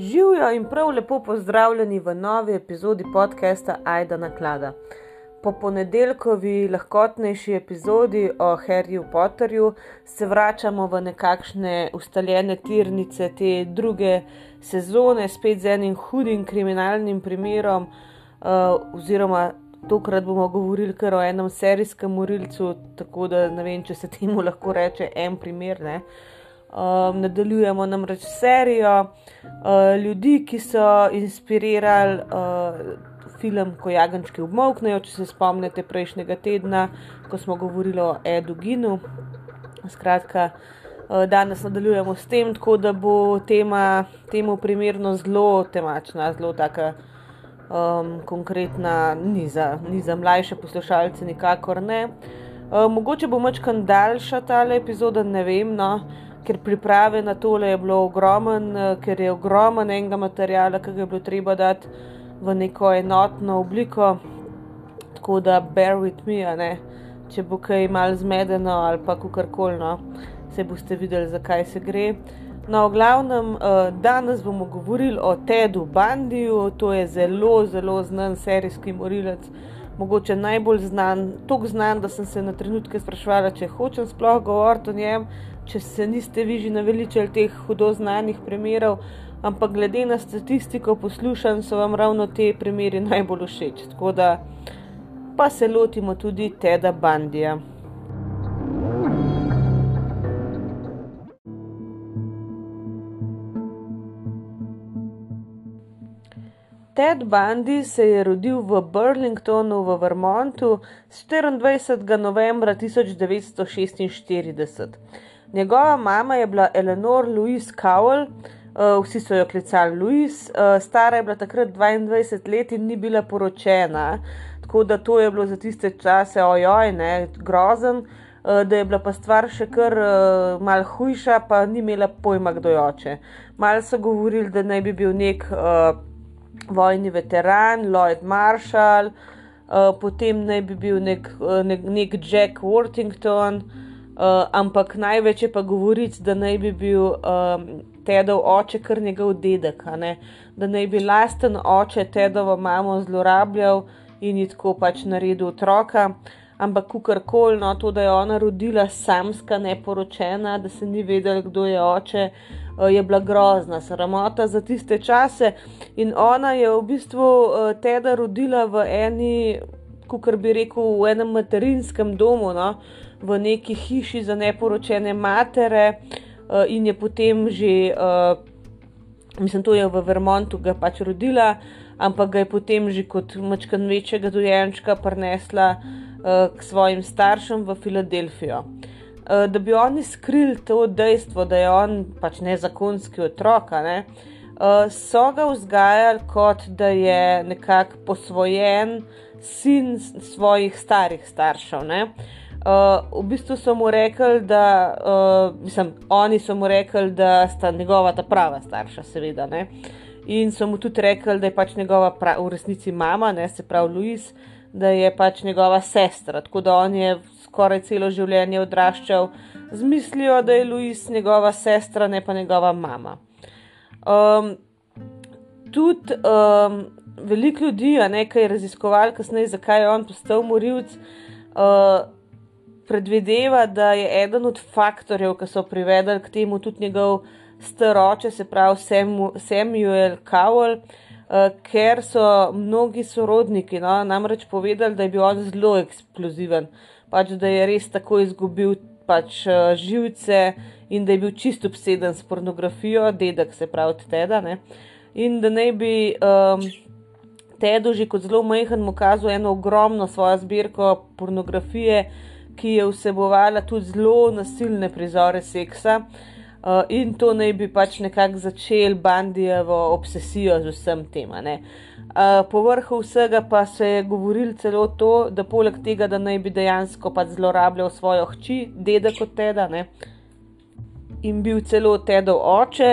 Živijo in prav lepo pozdravljeni v novi epizodi podcasta Aida Naklada. Po ponedeljkovi lahkotnejši epizodi o Harryju Potterju se vračamo v nekakšne ustaljene tirnice te druge sezone, spet z enim hudim kriminalnim primerom, uh, oziroma tokrat bomo govorili kar o enem serijskem morilcu, tako da ne vem, če se temu lahko reče en primer. Ne? Um, nadaljujemo namreč serijo uh, ljudi, ki so inspirirali uh, film Ko jagenčki obmoknejo. Če se spomnite prejšnjega tedna, ko smo govorili o Edu Ginu. Skratka, uh, danes nadaljujemo s tem, tako da bo tema temu primerno zelo temačna, zelo taka um, konkretna, ni za, ni za mlajše poslušalce, nikakor ne. Uh, mogoče bo mačkan daljša ta epizoda, ne vem. No ker priprave na tole je bilo ogromen, eh, ker je ogromen enega materijala, ki ga je bilo treba dati v neko enotno obliko. Tako da, bear with me, ne? če bo kaj mal zmedeno ali pa kakorkoli, no, se boste videli, zakaj se gre. No, v glavnem, eh, danes bomo govorili o Tedu Bandiju, to je zelo, zelo znan serijski morilec. Mogoče najbolj znan, tako znan, da sem se na trenutke sprašvala, če hočem sploh govoriti o njem, če se niste vi že naveličali teh hudo znanih primerov, ampak glede na statistiko poslušam, so vam ravno te primeri najbolj všeč. Tako da pa se lotimo tudi Teda Bandija. Ted Bundy se je rodil v Burlingtonu v Vermontu 24. novembra 1946. Njegova mama je bila Eleanor Louise Cowell, uh, vsi so jo klicali Louise, uh, stara je bila takrat 22 let in ni bila poročena. Tako da to je bilo za tiste čase, ojoj, ne, grozen, uh, da je bila pa stvar še kar uh, mal hujša, pa ni imela pojma, kdo jo oče. Mal so govorili, da naj bi bil nek uh, vojni veteran, Lloyd Marshall, uh, potem naj bi bil nek, uh, nek, nek Jack Worthington. Uh, ampak največ je pa govoriti, da naj bi bil um, Tedov oče kar njegov dedek, da naj bi lasten oče Tedovo mamo zlorabljal in ji tako pač naredil otroka. Ampak kakorkoli, no, to, da je ona rodila samska, neporočena, da se ni vedela, kdo je oče, uh, je bila grozna, sramota za tiste čase. In ona je v bistvu uh, Teda rodila v eni, kako bi rekel, v enem materinskem domu. No, v neki hiši za neporočene matere uh, in je potem že, uh, mislim, to je v Vermontu, ga pač rodila, ampak ga je potem že kot mačkan večjega dojenčka prenesla uh, k svojim staršem v Filadelfijo. Uh, da bi oni skrili to dejstvo, da je on pač nezakonski otrok, ne, uh, so ga vzgajali kot da je nekako posvojen sin svojih starih staršev. Ne. Uh, v bistvu so mu rekli, da, uh, mislim, oni so mu rekli, da sta njegova ta prava starša, seveda. Ne? In so mu tudi rekli, da je pač njegova pra, v resnici mama, ne? se pravi Louis, da je pač njegova sestra. Tako da on je skoraj celo življenje odraščal z mislijo, da je Louis njegova sestra, ne pa njegova mama. Um, tudi um, veliko ljudi, a nekaj raziskoval, kasneje, zakaj je on postal morilc. Uh, predvideva, da je eden od faktorjev, ki so privedli k temu tudi njegov staroče, se pravi Samuel Cowell, uh, ker so mnogi sorodniki no, namreč povedali, da je bil on zelo eksploziven, pač da je res tako izgubil pač, uh, živce in da je bil čisto obseden s pornografijo, dedek se pravi teda. Ne? In da ne bi um, Tedo že kot zelo majhen mu kazal eno ogromno svojo zbirko pornografije, ki je vsebovala tudi zelo nasilne prizore seksa. Uh, in to naj bi pač nekako začel Bandijevo obsesijo z vsem tem. Uh, po vrhu vsega pa se je govorilo celo to, da poleg tega, da naj bi dejansko pač zlorabljal svojo hči, dedek kot teda, ne? in bil celo tedov oče,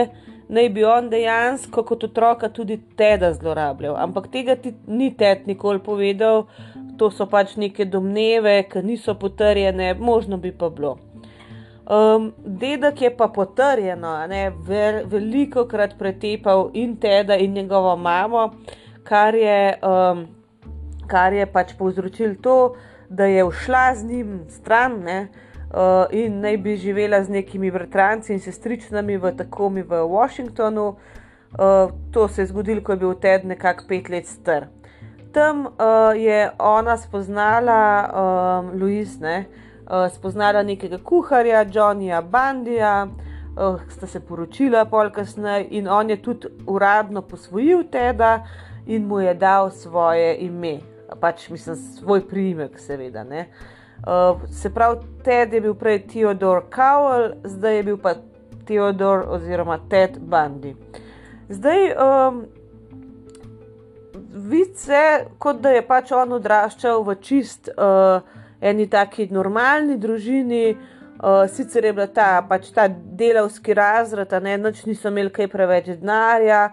naj bi on dejansko kot otroka tudi teda zlorabljal. Ampak tega ti ni ted nikoli povedal, to so pač neke domneve, ki niso potrjene, možno bi pa bilo. Um, dedek je pa potrjeno, ne, ver, veliko krat pretepal in teda in njegovo mamo, kar je, um, kar je pač povzročilo to, da je všla z njim stran ne, uh, in naj bi živela z nekimi bratranci in sestričnami v takomi v Washingtonu. Uh, to se je zgodilo, ko je bil Ted nekako pet let star. Tam uh, je ona spoznala um, Louise. Ne, uh, spoznala nekega kuharja, Johnnyja Bandija, uh, sta se poročila pol kasneje in on je tudi uradno posvojil Teda in mu je dal svoje ime, pač mislim, svoj priimek, seveda. Uh, se pravi, Ted je bil prej Theodore Cowell, zdaj je bil pa Theodore oziroma Ted Bundy. Zdaj, um, vidi se, kot da je pač on odraščal v čist. Uh, eni taki normalni družini, uh, sicer je bila ta, pač ta delavski razred, ne, noč niso imeli kaj preveč denarja.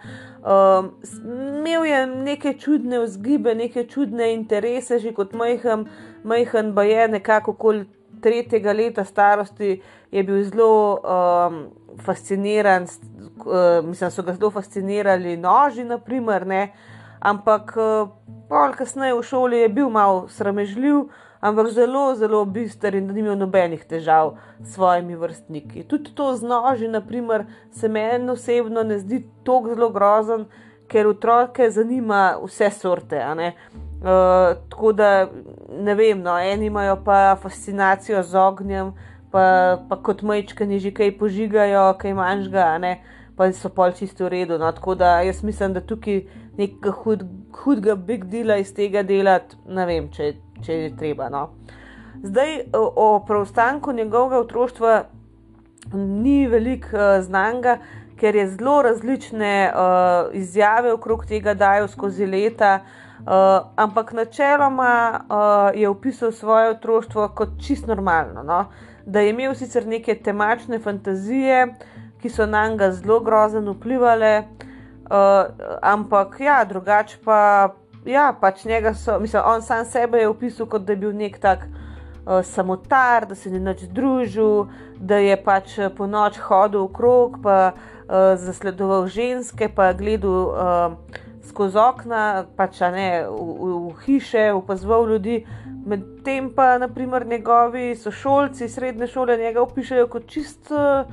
Um, imel je neke čudne vzgibe, neke čudne interese, že kot majhen, majhen pa je nekako okoli tretjega leta starosti, je bil zelo um, fasciniran, uh, mislim, so ga zelo fascinirali noži, naprimer, ne, ampak uh, kasneje v šoli je bil malo sramežljiv ampak zelo, zelo bistr in da ni imel nobenih težav s svojimi vrstniki. Tudi to z noži, naprimer, se meni osebno ne zdi tako zelo grozen, ker otroke zanima vse sorte. Uh, tako da ne vem, no, eni imajo pa fascinacijo z ognjem, pa, pa kot majčkani že kaj požigajo, kaj manjžga, pa so pol čisto v redu. No, tako da jaz mislim, da tukaj nekaj hud, hudega big dela iz tega delati, ne vem, če, če je treba. No. Zdaj o preostanku njegovega otroštva ni veliko uh, znanga, ker je zelo različne uh, izjave okrog tega dajo skozi leta. Uh, ampak načeloma uh, je opisal svoje otroštvo kot čist normalno. No? Da je imel sicer neke temačne fantazije, ki so na njega zelo grozno vplivali, uh, ampak ja, drugače pa ja, pač njega so, mislim, on sam sebe je opisal kot da je bil nek tak uh, samotar, da se ni več družil, da je pač po noč hodil okrog, pa uh, zasledoval ženske, pa gledal uh, skozi okna, pač ne v, v, v hiše, opazoval ljudi. Medtem pa, naprimer, njegovi sošolci srednje šole njega opišajo kot čist uh,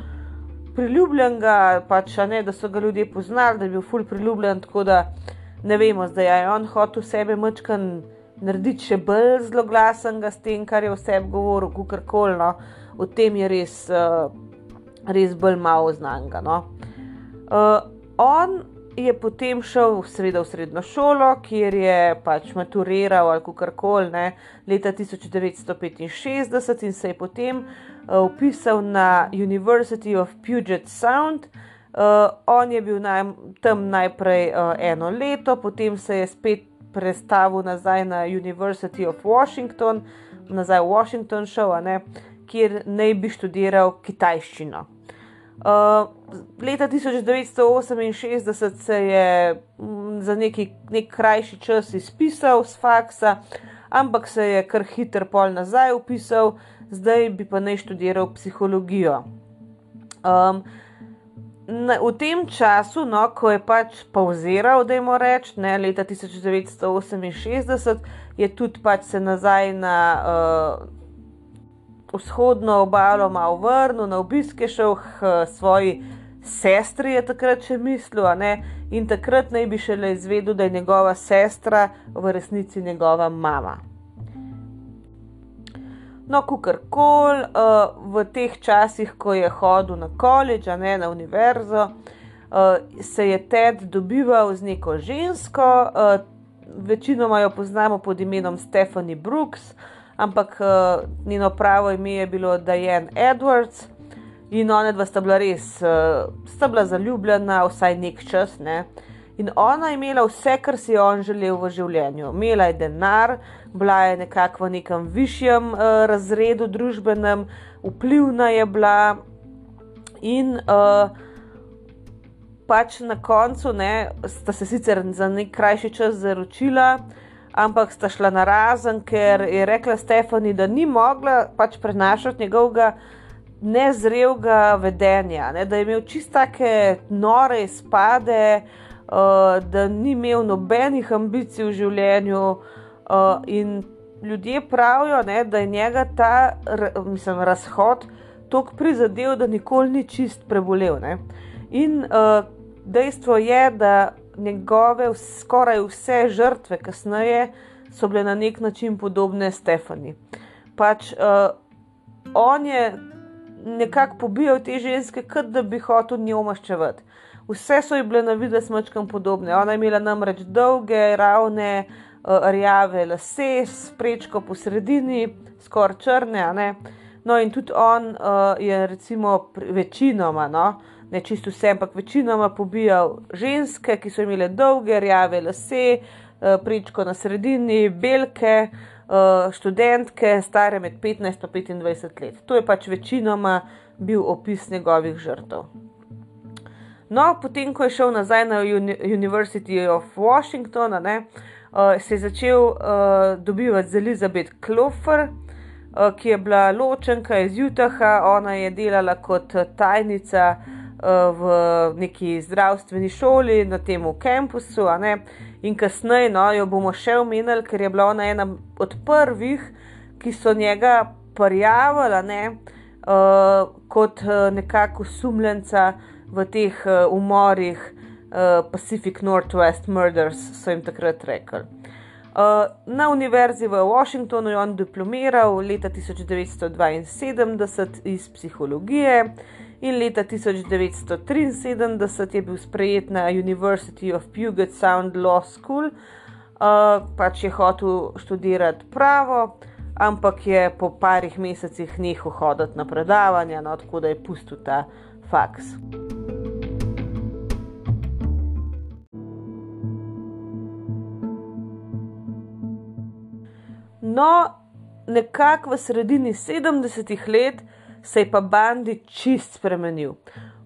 priljubljenega, pač ne, da so ga ljudje poznali, da je bil ful priljubljen. Tako da ne vemo, zdaj je on hotel sebe mačkan narediti še bolj zelo glasen, s tem, kar je vse govoril, kar koli. No. V tem je res, uh, res bolj malo znanga. No. Uh, on je potem šel seveda, v srednjo šolo, kjer je pač maturiral ali kar koli, leta 1965 in se je potem uh, upisal na University of Puget Sound. Uh, on je bil naj, tam najprej uh, eno leto, potem se je spet prestavil nazaj na University of Washington, nazaj v Washington šel, ne, kjer naj bi študiral kitajščino. Uh, leta 1968 se je m, za neki nek krajši čas izpisal z faksa, ampak se je kar hiter pol nazaj upisal, zdaj bi pa naj študiral psihologijo. Um, na, v tem času, no, ko je pač pauziral, da je mu reč, ne, leta 1968, je tudi pač se nazaj na uh, vzhodno obalo malo vrnil, na obiske šel k svoji sestri, je takrat še mislil, in takrat naj bi šele izvedel, da je njegova sestra v resnici njegova mama. No, kar koli, uh, v teh časih, ko je hodil na koledž, a ne na univerzo, uh, se je Ted dobival z neko žensko, uh, večinoma jo poznamo pod imenom Stephanie Brooks, ampak uh, njeno pravo ime je bilo Diane Edwards. In ona dva sta bila res, uh, sta bila zaljubljena, vsaj nek čas. Ne? In ona je imela vse, kar si je on želel v življenju. Imela je denar, bila je nekako v nekem višjem uh, razredu, družbenem, vplivna je bila in uh, pač na koncu ne, sta se sicer za nek krajši čas zaročila. Ampak sta šla na razen, ker je rekla Stefani, da ni mogla pač prenašati njegovega nezrelga vedenja, ne, da je imel čistake nore izpade, uh, da ni imel nobenih ambicij v življenju. Uh, in ljudje pravijo, ne, da je njega ta mislim, razhod tako prizadel, da nikoli ni čist prebolel. Ne. In uh, dejstvo je, da njegove skoraj vse žrtve kasneje so bile na nek način podobne Stefani. Pač uh, on je nekako pobijal te ženske, kot da bi hotel njo maščevati. Vse so ji bile na vidi smečkam podobne. Ona je imela namreč dolge, ravne, uh, rjave lase, sprečko po sredini, skoraj črne. No, in tudi on uh, je, recimo, večinoma, no, ne čisto vse, ampak večinoma pobijal ženske, ki so imele dolge, rjave lase, uh, prečko na sredini, belke. Uh, študentke, stare med 15 in 25 let. To je pač večinoma bil opis njegovih žrtev. No, potem, ko je šel nazaj na University of Washington, ne, uh, se je začel uh, dobivati z Elizabeth Klofer, uh, ki je bila ločenka iz Utaha. Ona je delala kot tajnica uh, v neki zdravstveni šoli na tem kampusu. In kasneje no, jo bomo še omenili, ker je bila ona ena od prvih, ki so njega prijavili uh, kot uh, nekako sumljenca v teh uh, umorih uh, Pacific Northwest Murders, so jim takrat rekli. Uh, na univerzi v Washingtonu je on diplomiral leta 1972 iz psihologije in leta 1973 je bil sprejet na University of Puget Sound Law School, uh, pač je hotel študirati pravo, ampak je po parih mesecih nehal hoditi na predavanja, no, tako da je pustil ta faks. No, nekako v sredini 70-ih let se je pa Bandi čist spremenil.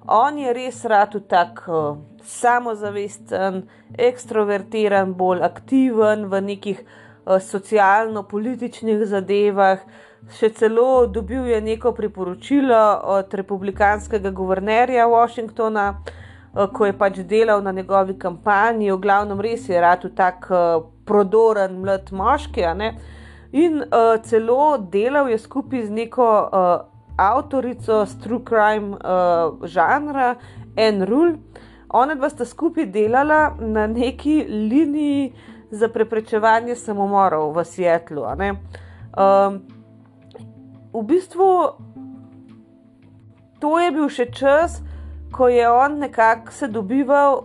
On je res rad tako uh, samozavesten, ekstrovertiran, bolj aktiven v nekih uh, socialno-političnih zadevah. Še celo dobil je neko priporočilo od republikanskega guvernerja Washingtona, uh, ko je pač delal na njegovi kampanji. V glavnem, res je rad tako uh, prodoren mlad moški. In uh, celo delal je skupaj z neko uh, avtorico True Crime uh, žanra, en rul. Ona dva sta skupaj delala na neki liniji za preprečevanje samomorov v Seattlu. Um, v bistvu to je bil še čas, ko je on nekako se dobival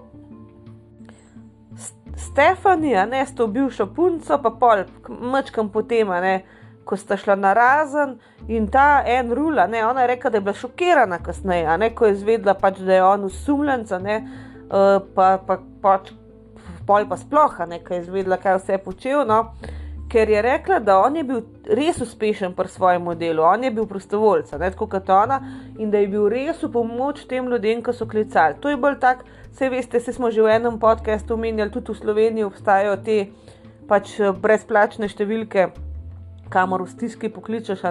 Stefanija, ne s to bivšo punco, pa pol, mačkam potem, ne, ko sta šla na razen in ta en rula, ne, ona je rekla, da je bila šokirana kasneje, ne, ko je izvedela, pač, da je on usumljenca, ne, uh, pa, pa pač, pol pa sploh, ne, ko je izvedela, kaj vse je počel, no, ker je rekla, da on je bil res uspešen pri svojem delu, on je bil prostovoljca, ne, tako kot ona, in da je bil res v pomoč tem ljudem, ki so klicali. To je bolj tako. Vse veste, se smo že v enem podkastu omenjali, tudi v Sloveniji obstajajo te pač eh, brezplačne številke, kamor v stiski pokličeš.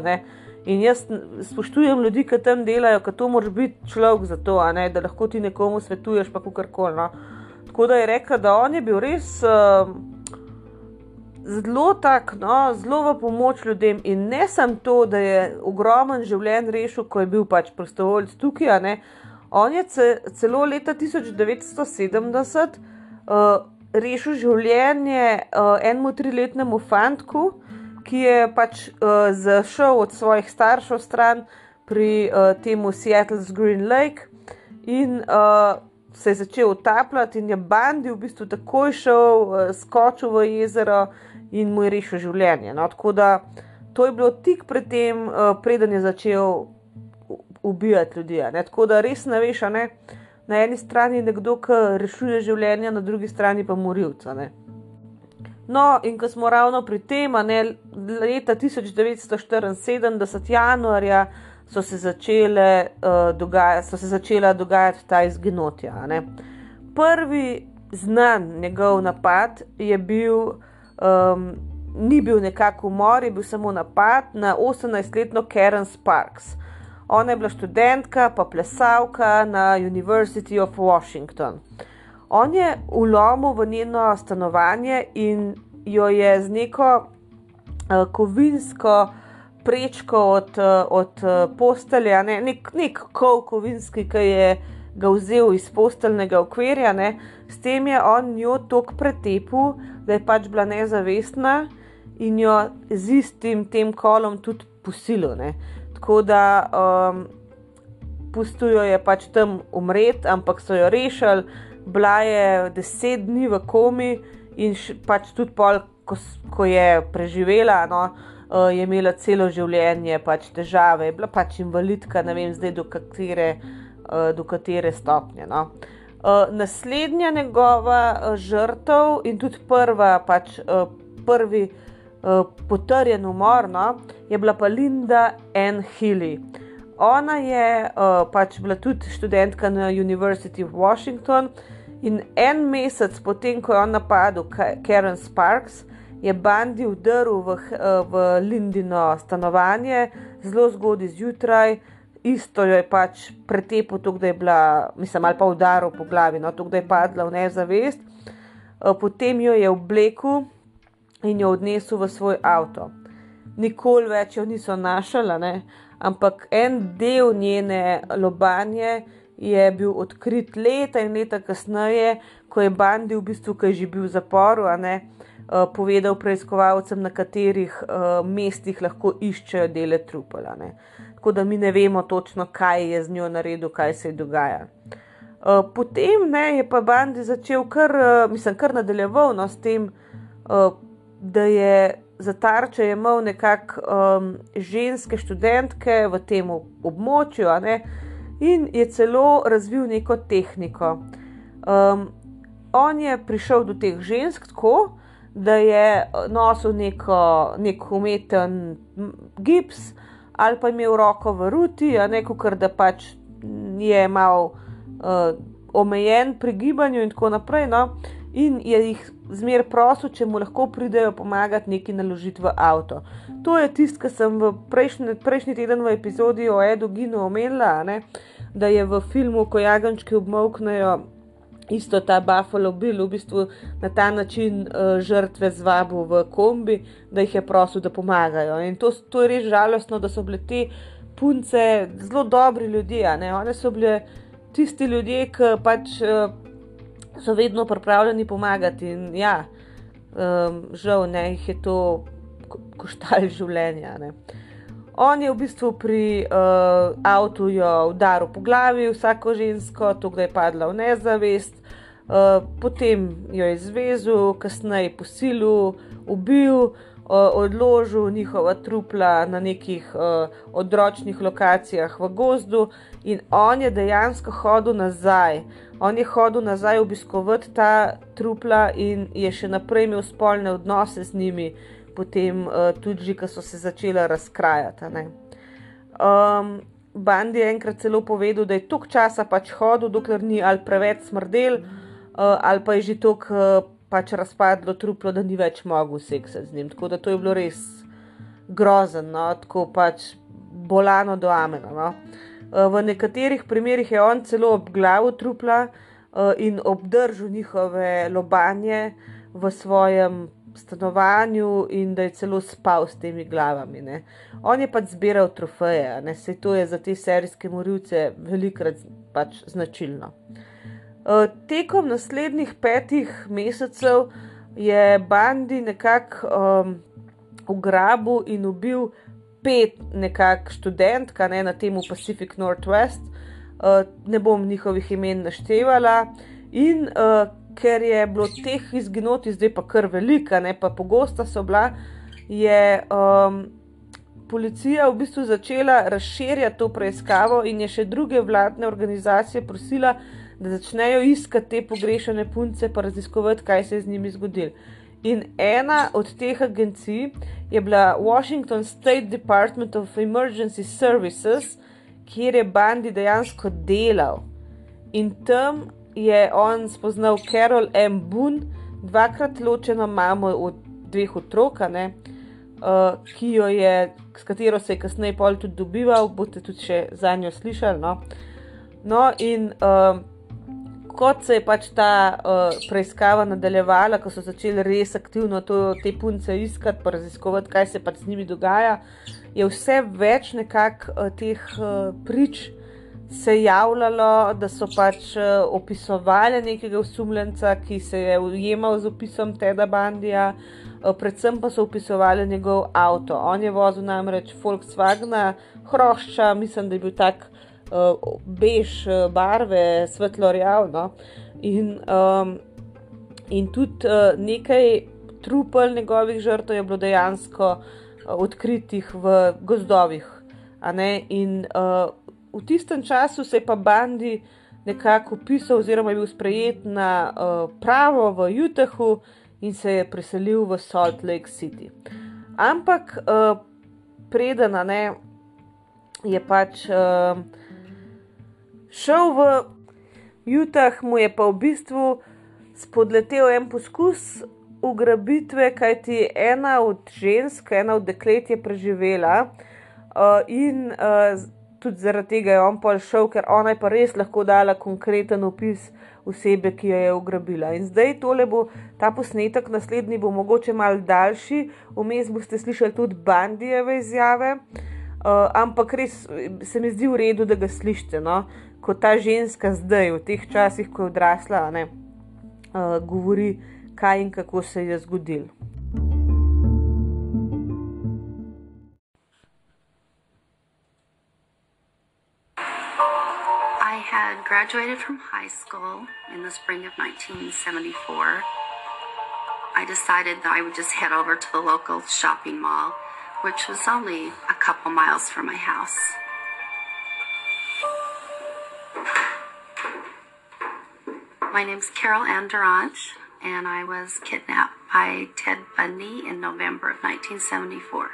In jaz spoštujem ljudi, ki tam delajo, ker to moraš biti človek za to, da lahko ti nekomu svetuješ, pa kar koli. No. Tako da je rekla, da on je bil res uh, zelo tak, no, zelo v pomoč ljudem. In ne samo to, da je ogromen življenj rešil, ko je bil pač prostovoljc tukaj, On je celo leta 1970 uh, rešil življenje uh, enemu triletnemu fantku, ki je pač uh, zašel od svojih staršev stran pri uh, temu Seattle's Green Lake in uh, se je začel utapljati, in je bandi v bistvu takoj šel, uh, skočil v jezero in mu je rešil življenje. No, tako da to je bilo tik pred tem, uh, preden je začel ubijati ljudi. Tako da res ne veš, ne? na eni strani je nekdo, ki rešuje življenje, na drugi strani pa morilca. No, in ko smo ravno pri tem, ne, leta 1974, januarja, so se, začele, uh, dogaja, so se začela dogajati ta izginotja. Prvi znan njegov napad je bil, um, ni bil nekako umor, je bil samo napad na 18-letno Karen Sparks. Ona je bila študentka, pa plesalka na University of Washington. On je ulomil v njeno stanovanje in jo je z neko uh, kovinsko prečko od, uh, od uh, postelja, ne, nek, nek kol kovinski, ki je ga vzel iz posteljnega okvirja, ne, s tem je on njo tako pretepil, da je pač bila nezavestna in jo z istim tem kolom tudi posilil. Tako da um, pustijo je pač tam umret, ampak so jo rešili, bila je deset dni v komi in pač tudi pol, ko, ko je preživela. No, Uh, je imela celo življenje pač težave, je bila pač invalidka, ne vem zdaj do katere, uh, do katere stopnje. No. Uh, naslednja njegova uh, žrtev in tudi prva, pač uh, prvi uh, potrjen umor, no, je bila pa Linda N. Healy. Ona je uh, pač bila tudi študentka na University of Washington in en mesec potem, ko je on napadel Karen Sparks, je Bandi vdrl v, v Lindino stanovanje zelo zgodaj zjutraj. Isto jo je pač pretepel, tako da je bila, mislim, ali pa udaril po glavi, no, tako da je padla v nezavest. Uh, potem jo je oblekel in jo odnesel v svoj avto. Nikoli več jo niso našla, ne? ampak en del njene lobanje je bil odkrit leta in leta kasneje, ko je Bandi v bistvu, ki je že bil v zaporu, ne, uh, povedal preiskovalcem, na katerih uh, mestih lahko iščejo dele trupla. Ne. Tako da mi ne vemo točno, kaj je z njo naredil, kaj se je dogajalo. Uh, potem ne, je pa Bandi začel kar, uh, mislim, kar nadaljeval no, s tem, uh, da je za tarče imel nekako um, ženske študentke v tem območju ne, in je celo razvil neko tehniko. Um, on je prišel do teh žensk tako, da je nosil neko, nek umeten gips ali pa imel roko v ruti, a ne kar da pač je mal uh, omejen pri gibanju in tako naprej. No, in je jih zmer prosil, če mu lahko pridejo pomagati neki naložiti v avto. To je tisto, kar sem v prejšnji, prejšnji teden v epizodi o Edu Ginu omenila, ne? da je v filmu, ko jagančki obmoknejo. Isto ta Buffalo Bill v bistvu na ta način uh, žrtve zvabil v kombi, da jih je prosil, da pomagajo. In to, to je res žalostno, da so bile te punce zelo dobri ljudje. One so bile tisti ljudje, ki pač uh, so vedno pripravljeni pomagati. In ja, um, žal ne, jih je to koštalo življenja. Ne. On je v bistvu pri uh, avtu udaril po glavi vsako žensko, tako da je padla v nezavest, uh, potem jo je zvezal, kasneje posilil, ubil odložil njihova trupla na nekih uh, odročnih lokacijah v gozdu, in on je dejansko hodil nazaj. On je hodil nazaj obiskovati ta trupla in je še naprej imel spolne odnose z njimi, potem uh, tudi, ko so se začela razkrajati. Um, Bandi je enkrat celo povedal, da je tok časa pač hodil, dokler ni ali preveč smrdel, uh, ali pa je že tok. Uh, pač razpadlo truplo, da ni več mogel seksati z njim. Tako da to je bilo res grozno, no? tako pač bolano do amena. No? Eh, v nekaterih primerjih je on celo obglavil trupla eh, in obdržal njihove lobanje v svojem stanovanju, in da je celo spal s temi glavami. Ne? On je pač zbiral trofeje, ne se to je za te serijske morilce velikrat pač značilno. Eh, tekom naslednjih petih mesecev je Bandi nekako um, ugrabil in ubil pet nekakšnih študentk ne, na temu Pacific Northwest, uh, ne bom njihovih imen naštevala. In uh, ker je bilo teh izginoti zdaj pa kar velika, ne pa pogosta so bila, je um, policija v bistvu začela razširjati to preiskavo in je še druge vladne organizacije prosila, da začnejo iskati te pogrešene punce, pa raziskovati, kaj se je z njimi zgodilo. In ena od teh agencij je bila Washington State Department of Emergency Services, kjer je Bandi dejansko delal. In tam je on spoznal Carol M. Boone, dvakrat ločeno mamo od dveh otrok. uh, ki jo je, s katero se je kasneje pol tudi dobival, boste tudi še za njo slišali. No, no in uh, kot se je pač ta uh, preiskava nadaljevala, ko so začeli res aktivno to, te punce iskati, pa raziskovati, kaj se pač z njimi dogaja, je vse več nekako uh, teh uh, prič se javljalo, da so pač uh, opisovali nekega osumljenca, ki se je ujemal z opisom Teda Bandija. Uh, predvsem pa so opisovali njegov avto. On je vozil namreč Volkswagen, hrošča, mislim, da je bil tak uh, bež barve, svetlo rjavno. In, um, in tudi uh, nekaj trupel njegovih žrtev je bilo dejansko uh, odkritih v gozdovih. In uh, v tistem času se je pa Bandi nekako upisal, oziroma je bil sprejet na uh, pravo v Utahu in se je preselil v Salt Lake City. Ampak uh, preden ne, je pač uh, šel v Utah, mu je pa v bistvu spodletel en poskus. Ugrabitve, kajti ena od žensk, ena od deklet je preživela, uh, in uh, tudi zaradi tega je on pa šel, ker ona je pa res lahko dala konkreten opis osebe, ki jo je ugrabila. In zdaj tole bo ta posnetek, naslednji bo mogoče mal daljši, vmes boste slišali tudi bandijeve izjave, uh, ampak res se mi zdi v redu, da ga slišite. No? Ko ta ženska zdaj, v teh časih, ko je odrasla, ne, uh, govori, kaj in kako se je zgodilo. graduated from high school in the spring of 1974, I decided that I would just head over to the local shopping mall, which was only a couple miles from my house. My name's Carol Ann Durange, and I was kidnapped by Ted Bundy in November of 1974.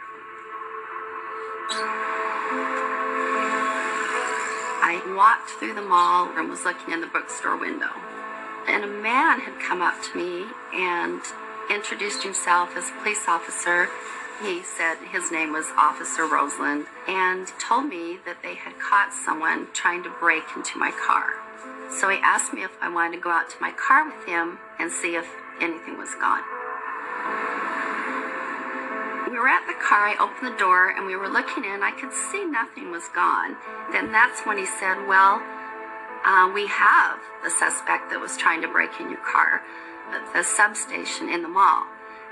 I walked through the mall and was looking in the bookstore window. And a man had come up to me and introduced himself as a police officer. He said his name was Officer Roseland and told me that they had caught someone trying to break into my car. So he asked me if I wanted to go out to my car with him and see if anything was gone we were at the car, I opened the door and we were looking in. I could see nothing was gone. Then that's when he said, Well, uh, we have the suspect that was trying to break in your car at the substation in the mall.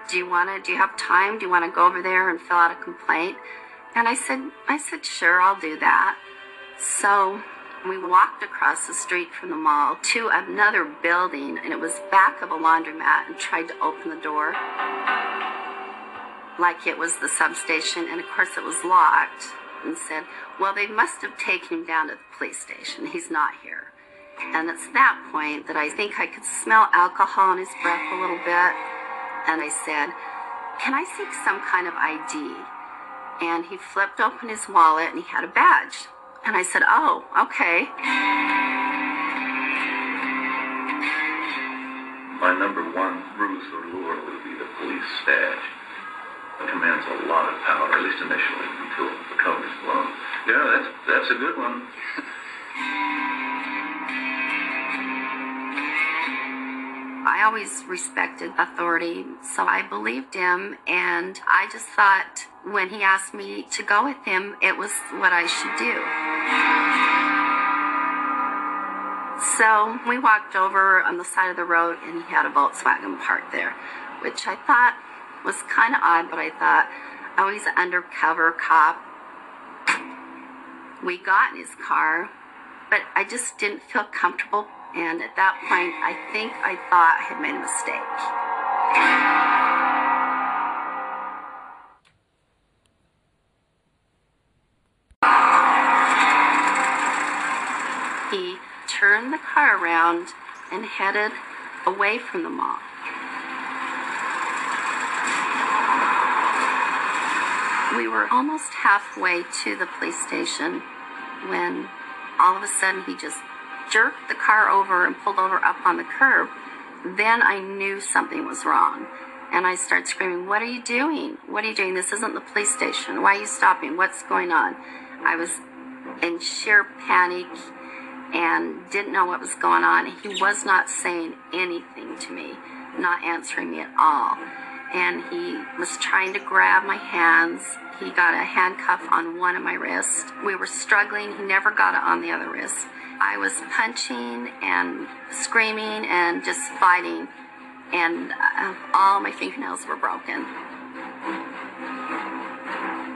Do you want to, do you have time? Do you want to go over there and fill out a complaint? And I said, I said, sure, I'll do that. So we walked across the street from the mall to another building and it was back of a laundromat and tried to open the door like it was the substation, and of course it was locked, and said, Well, they must have taken him down to the police station. He's not here. And it's that point that I think I could smell alcohol in his breath a little bit. And I said, Can I see some kind of ID? And he flipped open his wallet and he had a badge. And I said, Oh, okay. My number one ruse or lure would be the police badge commands a lot of power, at least initially, until the cover is blown. Yeah, that's that's a good one. I always respected authority, so I believed him, and I just thought when he asked me to go with him, it was what I should do. So we walked over on the side of the road, and he had a Volkswagen parked there, which I thought was kind of odd, but I thought, oh, he's an undercover cop. We got in his car, but I just didn't feel comfortable. And at that point, I think I thought I had made a mistake. He turned the car around and headed away from the mall. We were almost halfway to the police station when all of a sudden he just jerked the car over and pulled over up on the curb. Then I knew something was wrong. And I start screaming, What are you doing? What are you doing? This isn't the police station. Why are you stopping? What's going on? I was in sheer panic and didn't know what was going on. He was not saying anything to me, not answering me at all. And he was trying to grab my hands. He got a handcuff on one of my wrists. We were struggling. He never got it on the other wrist. I was punching and screaming and just fighting, and uh, all my fingernails were broken.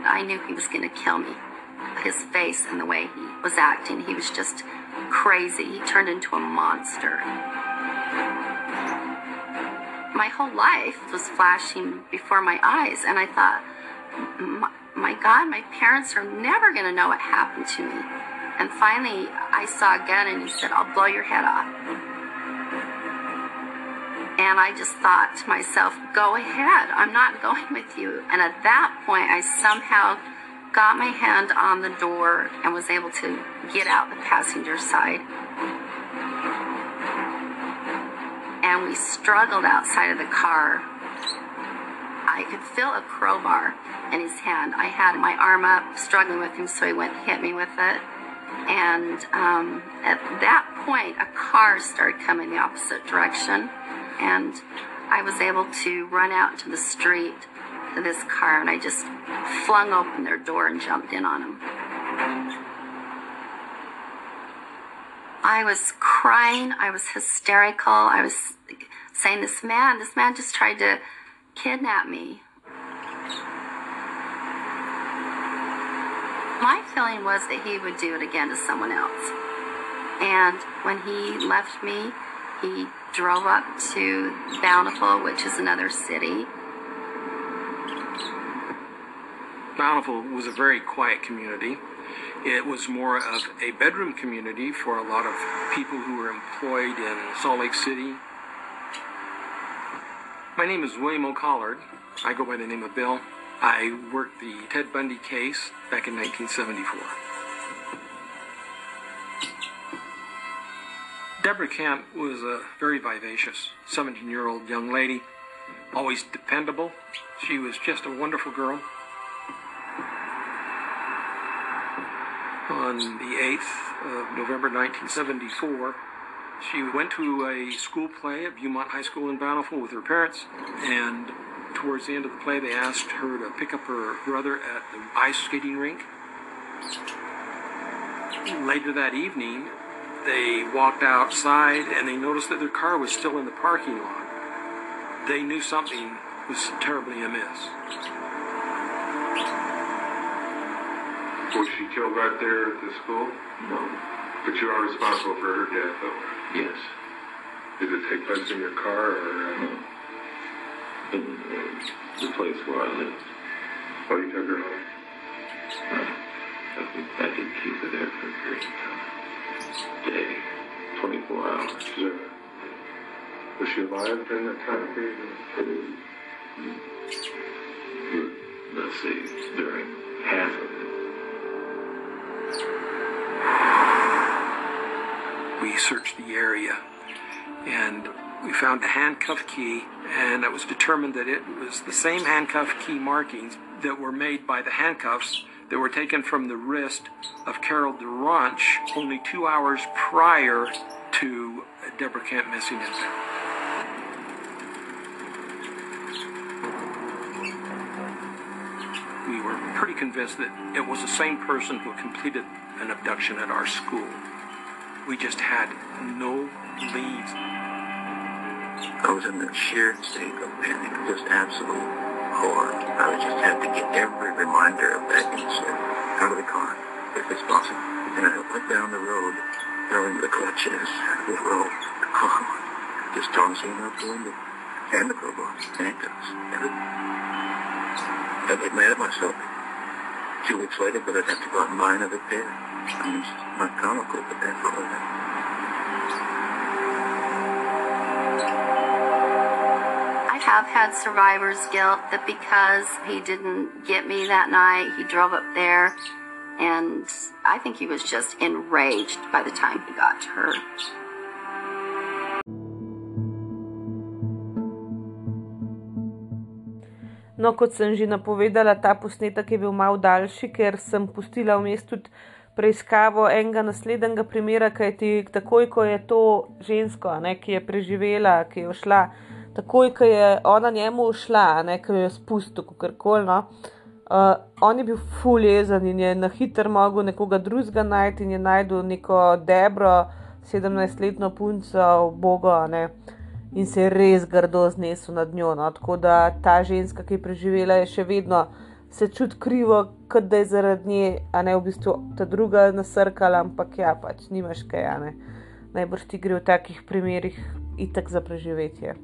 I knew he was going to kill me. His face and the way he was acting, he was just crazy. He turned into a monster. My whole life was flashing before my eyes, and I thought, my, my God, my parents are never going to know what happened to me. And finally, I saw a gun, and he said, I'll blow your head off. And I just thought to myself, go ahead, I'm not going with you. And at that point, I somehow got my hand on the door and was able to get out the passenger side. And we struggled outside of the car. I could feel a crowbar in his hand. I had my arm up, struggling with him, so he went and hit me with it. And um, at that point, a car started coming the opposite direction. And I was able to run out to the street to this car, and I just flung open their door and jumped in on them. I was crying. I was hysterical. I was saying, This man, this man just tried to kidnap me. My feeling was that he would do it again to someone else. And when he left me, he drove up to Bountiful, which is another city. Bountiful was a very quiet community. It was more of a bedroom community for a lot of people who were employed in Salt Lake City. My name is William O'Collard. I go by the name of Bill. I worked the Ted Bundy case back in 1974. Deborah Kemp was a very vivacious 17 year old young lady, always dependable. She was just a wonderful girl. On the 8th of November 1974, she went to a school play at Beaumont High School in Bountiful with her parents, and towards the end of the play, they asked her to pick up her brother at the ice skating rink. Later that evening, they walked outside and they noticed that their car was still in the parking lot. They knew something was terribly amiss. Was she killed right there at the school? No. But you are responsible for her death, though. Yes. Did it take place in your car or? Uh, No. In uh, the place where I lived. oh, you took her home? Right. I did, I did keep her there for a period of time. Day. 24 hours. Sure. Was she alive during that time period? Let's see, during half of it. We searched the area and we found a handcuff key, and it was determined that it was the same handcuff key markings that were made by the handcuffs that were taken from the wrist of Carol DeRonch only two hours prior to Deborah Kemp missing. We were pretty convinced that it was the same person who completed an abduction at our school. We just had no leads. I was in a sheer state of panic, just absolute horror. I just have to get every reminder of that incident out of the car, if it's possible. And I went down the road, throwing the clutches, the rope, the car, just tossing out the window, and the crowbar, handcuffs, everything. I get mad at myself. Two weeks later, but I'd have to go out and buy another pair. I mean, it's not comical, but that's all. I had survivor's guilt that because he didn't get me that night, he drove up there, and I think he was just enraged by the time he got to her. No, kot sem že napovedala, ta posnetek je bil mal daljši, ker sem pustila vmes tudi preiskavo enega naslednjega primera, kajti takoj, ko je to žensko, ne, ki je preživela, ki je šla, takoj, ko je ona njemu šla, ne, ki jo je spustil, kako koli. No, uh, on je bil fuljezen in je na hiter mogel nekoga drugega najti in je najdel neko debro, 17-letno punco, bogo, ne. In se je res grdo znesel nad njo. No. Tako da ta ženska, ki je preživela, je še vedno se čuti krivo, kot da je zaradi nje, a ne v bistvu ta druga nasrkala, ampak ja, pač nimaš kaj, a ne. Najbrž ti gre v takih primerih itak za preživetje.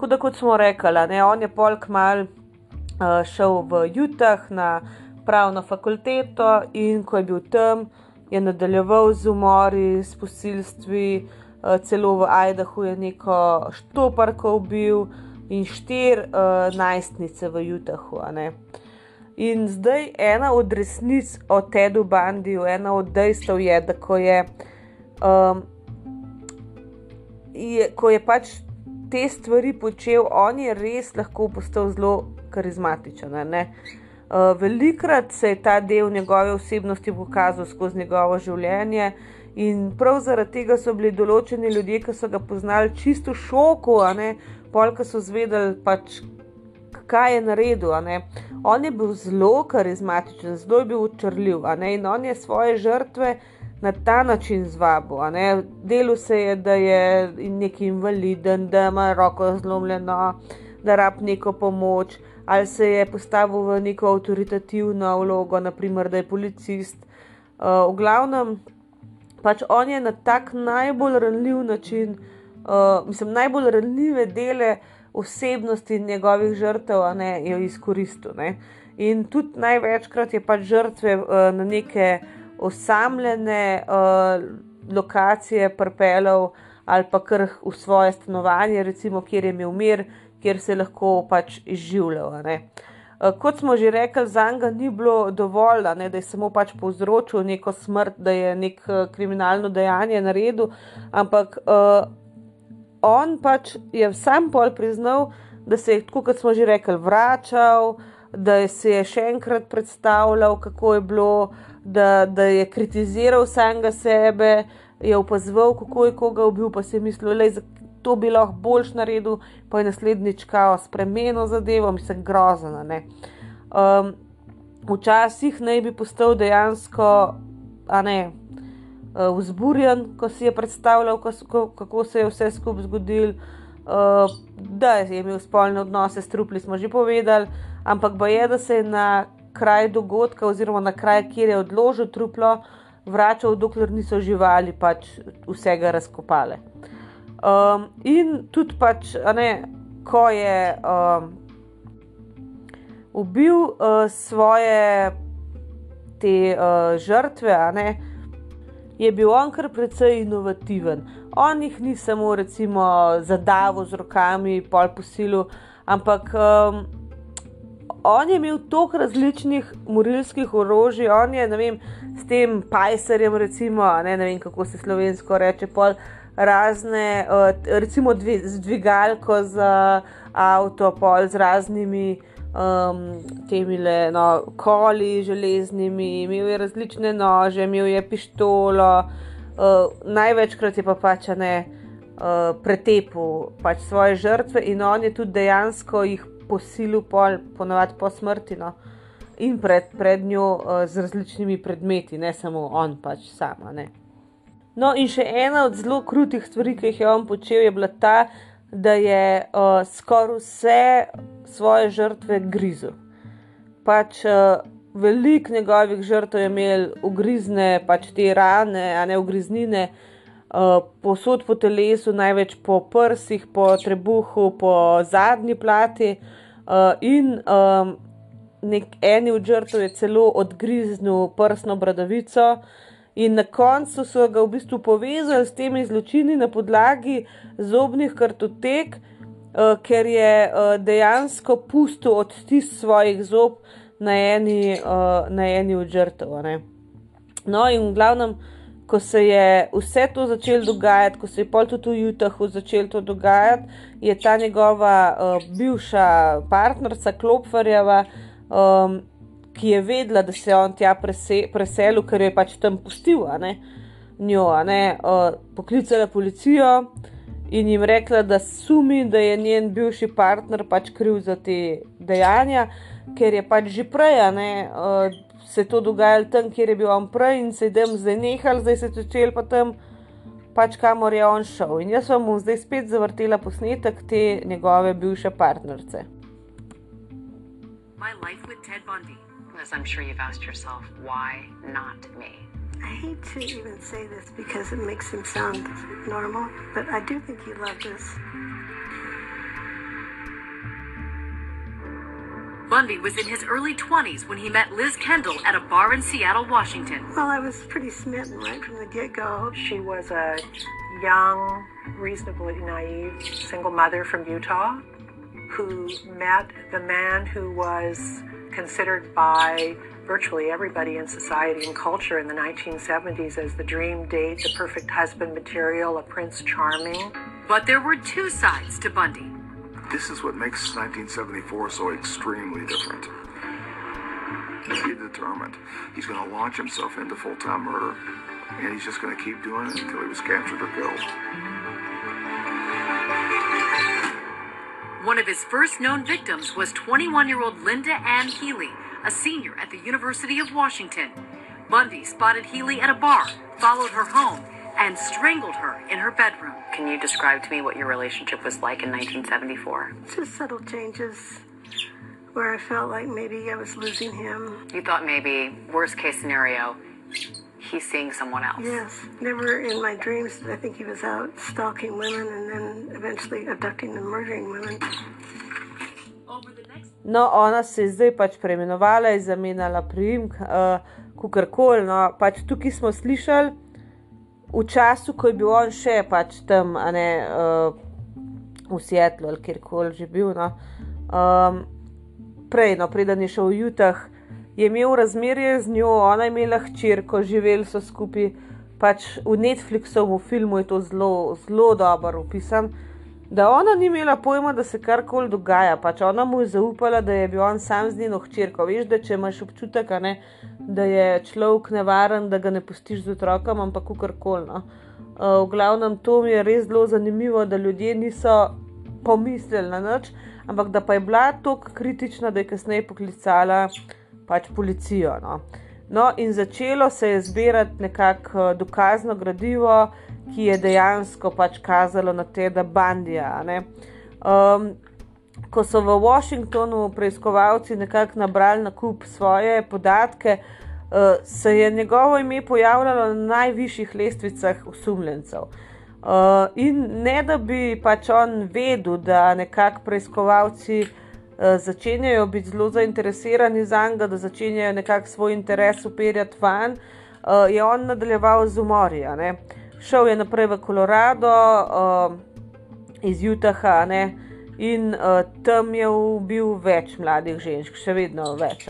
Tako da, kot smo rekli, ne, on je polk mal uh, šel v Jutah na pravno fakulteto in ko je bil tam, je nadaljeval z umori, s posilstvi, uh, celo v Idahu je neko štoparko ubil in štir uh, najstnice v Jutahu. In zdaj ena od resnic o Tedu Bandiju, ena od dejstev je, da ko je, um, je, ko je pač te stvari počel, on je res lahko postal zelo karizmatičen. Uh, velikrat se je ta del njegove osebnosti pokazal skozi njegovo življenje. In prav zaradi tega so bili določeni ljudje, ki so ga poznali, čisto v šoku, polk so zvedeli, pač, kaj je naredil. On je bil zelo karizmatičen, zelo je bil učrljiv in on je svoje žrtve na ta način zvabil. Delo se je, da je neki invaliden, da ima roko zlomljeno, da rab neko pomoč, ali se je postavil v neko avtoritativno vlogo, naprimer, da je policist. Uh, v glavnem, pač on je na tak najbolj ranljiv način, uh, mislim, najbolj ranljive dele osebnosti njegovih žrtev, ne jo izkoristil. Ne. In tudi največkrat je pač žrtve uh, na neke osamljene uh, lokacije pripeljal ali pa kar v svoje stanovanje, recimo, kjer je imel mir, kjer se je lahko pač izživljal. Uh, kot smo že rekli, za njega ni bilo dovolj, ne, da je samo pač povzročil neko smrt, da je nek uh, kriminalno dejanje naredil, ampak uh, on pač je sam pol priznal, da se je, kot smo že rekli, vračal, da se je še enkrat predstavljal, kako je bilo, da, da je kritiziral samega sebe, je opazoval, kako je koga ubil, pa si je mislil, da to bi lahko boljš naredil, pa je naslednjič kao spremenil zadevo, mislim, grozno. Um, včasih naj bi postal dejansko, a ne, uh, vzburjen, ko si je predstavljal, ko, kako se je vse skupaj zgodilo, uh, da je imel spolne odnose s trupli, smo že povedali, ampak bo je, da se je na kraj dogodka, oziroma na kraj, kjer je odložil truplo, vračal, dokler niso živali pač vsega razkopale. Um, in tudi pač, ne, ko je um, ubil uh, svoje te uh, žrtve, ne, je bil on kar precej inovativen. On jih ni samo recimo zadavo z rokami, pol posilu, ampak um, on je imel toliko različnih morilskih orožij, on je vem, s tem pajserjem, recimo, ne, ne vem kako se slovensko reče, pol razne, uh, recimo dvi, z dvigalko za avto, pol z raznimi um, temi le, no, koli železnimi, imel je različne nože, imel je pištolo, uh, največkrat je pa pač ne uh, pretepil pač svoje žrtve in on je tudi dejansko jih posilil, pol, ponovadi po smrti. No. In pred, pred njo uh, z različnimi predmeti, ne samo on, pač sama. Ne. No, in še ena od zelo krutih stvari, ki jih je on počel, je bila ta, da je uh, skoraj vse svoje žrtve grizel. Pač uh, veliko njegovih žrtev je imel ugrizne, pač te rane, a ne ugriznine, uh, posod po telesu, največ po prsih, po trebuhu, po zadnji plati. Uh, in um, nek, eni od žrtev je celo odgriznil prsno bradavico. In na koncu so ga v bistvu povezali s temi zločini na podlagi zobnih kartotek, uh, ker je uh, dejansko pustil odtis svojih zob na eni, uh, na eni od žrtev. No, in v glavnem, ko se je vse to začelo dogajati, ko se je pol tudi v Utahu začelo to dogajati, je ta njegova uh, bivša partnerica Klopfarjeva, um, ki je vedela, da se je on tja prese, preselil, ker je pač tam pustil, a ne, njo, a ne, uh, poklicala policijo in jim rekla, da sumi, da je njen bivši partner pač kriv za te dejanja, ker je pač že prej, ne. Uh, se je to dogajalo tam, kjer je bil on prej in se je tam zdaj nehal, zdaj se je začel pa tam, pač kamor je on šel. In jaz vam bom zdaj spet zavrtela posnetek te njegove bivše partnerice. My life with Ted Bundy. As I'm sure you've asked yourself, why not me? I hate to even say this because it makes him sound normal, but I do think he loved us. Bundy was in his early 20s when he met Liz Kendall at a bar in Seattle, Washington. Well, I was pretty smitten right from the get go. She was a young, reasonably naive single mother from Utah who met the man who was considered by virtually everybody in society and culture in the 1970s as the dream date, the perfect husband material, a Prince Charming. But there were two sides to Bundy. This is what makes 1974 so extremely different. He's determined. He's going to launch himself into full time murder, and he's just going to keep doing it until he was captured or killed. One of his first known victims was 21 year old Linda Ann Healy, a senior at the University of Washington. Bundy spotted Healy at a bar, followed her home, and strangled her in her bedroom. Can you describe to me what your relationship was like in 1974? Just subtle changes where I felt like maybe I was losing him. You thought maybe, worst case scenario, he's seeing someone else. Yes. Never in my dreams did I think he was out stalking women and then eventually abducting and murdering women. No, ona se je zdaj pač preimenovala in zamenjala priimek, uh, kukorkoli. No, pač tukaj smo slišali, v času, ko je bil on še pač tam, a ne uh, v Sietlu ali kjerkoli že bil. No. Um, prej, no, preden je šel v Jutah, je imel razmerje z njo, ona je imela hčerko, živeli so skupaj. Pač v Netflixovem filmu je to zelo, zelo dobro opisano da ona ni imela pojma, da se karkoli dogaja. Pač ona mu je zaupala, da je bil on sam z njeno hčerko. Veš, da če imaš občutek, ne, da je človek nevaren, da ga ne pustiš z otrokom, ampak karkoli. No. Uh, v glavnem, to mi je res zelo zanimivo, da ljudje niso pomislili na nič, ampak da pa je bila tako kritična, da je kasneje poklicala pač policijo. No. No, in začelo se je zbirati nekako dokazno gradivo, ki je dejansko pač kazalo na te, da bandija. Um, ko so v Washingtonu preiskovalci nekako nabrali na kup svoje podatke, uh, se je njegovo ime pojavljalo na najvišjih lestvicah osumljencev. Uh, in ne da bi pač on vedel, da nekako preiskovalci uh, začenjajo biti zelo zainteresirani za njega, da začenjajo nekako svoj interes uperjati van, uh, je on nadaljeval z umorja. Uh, šel je naprej v Kolorado, uh, iz Utaha, ne? in uh, tam je ubil več mladih žensk, še vedno več.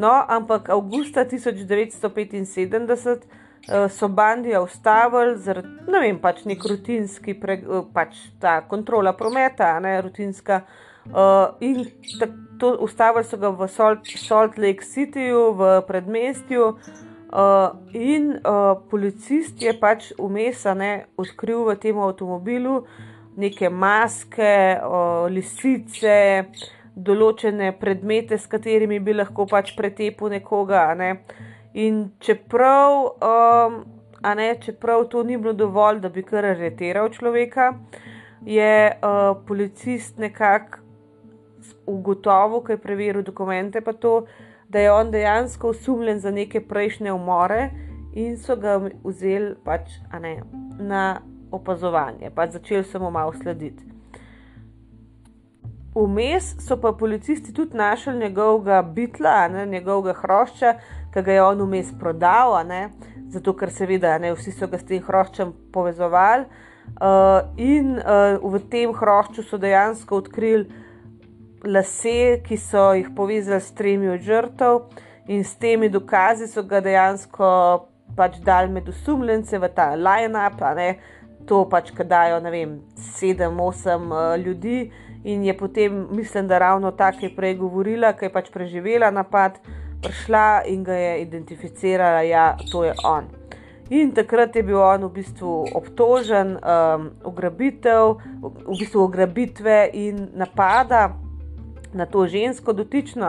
No, ampak avgusta 1975 uh, so bandija ustavili zaradi, ne vem, pač nek rutinski, pre, uh, pač ta kontrola prometa, ne rutinska. Uh, in to ustavili so ga v Salt, Salt Lake Cityju, v predmestju. Uh, in uh, policist je pač umesane odkril v tem avtomobilu neke maske, uh, lisice, določene predmete, s katerimi bi lahko pač pretepil nekoga. Ne? In čeprav, um, ne, čeprav to ni bilo dovolj, da bi kar aretiral človeka, je uh, policist nekako ugotovil, kaj je preveril dokumente, pa to da je on dejansko osumljen za neke prejšnje umore in so ga vzeli pač, ne, na opazovanje, pač začeli so mu malo slediti. Vmes so pa policisti tudi našli njegovega bitla, ne, njegovega hrošča, ki ga je on vmes prodal, ne, zato ker seveda ne, vsi so ga s tem hroščem povezovali. Uh, in uh, v tem hrošču so dejansko odkrili lase, ki so jih povezali s tremi od žrtev, in s temi dokazi so ga dejansko pač dal med osumljence v ta line-up, to pač kadajo, ne vem, sedem, osem uh, ljudi. In je potem, mislim, da ravno tako je prej govorila, ker je pač preživela napad, prišla in ga je identificirala, ja, to je on. In takrat je bil on v bistvu obtožen um, ugrabitev, v bistvu ugrabitve in napada na to žensko dotično,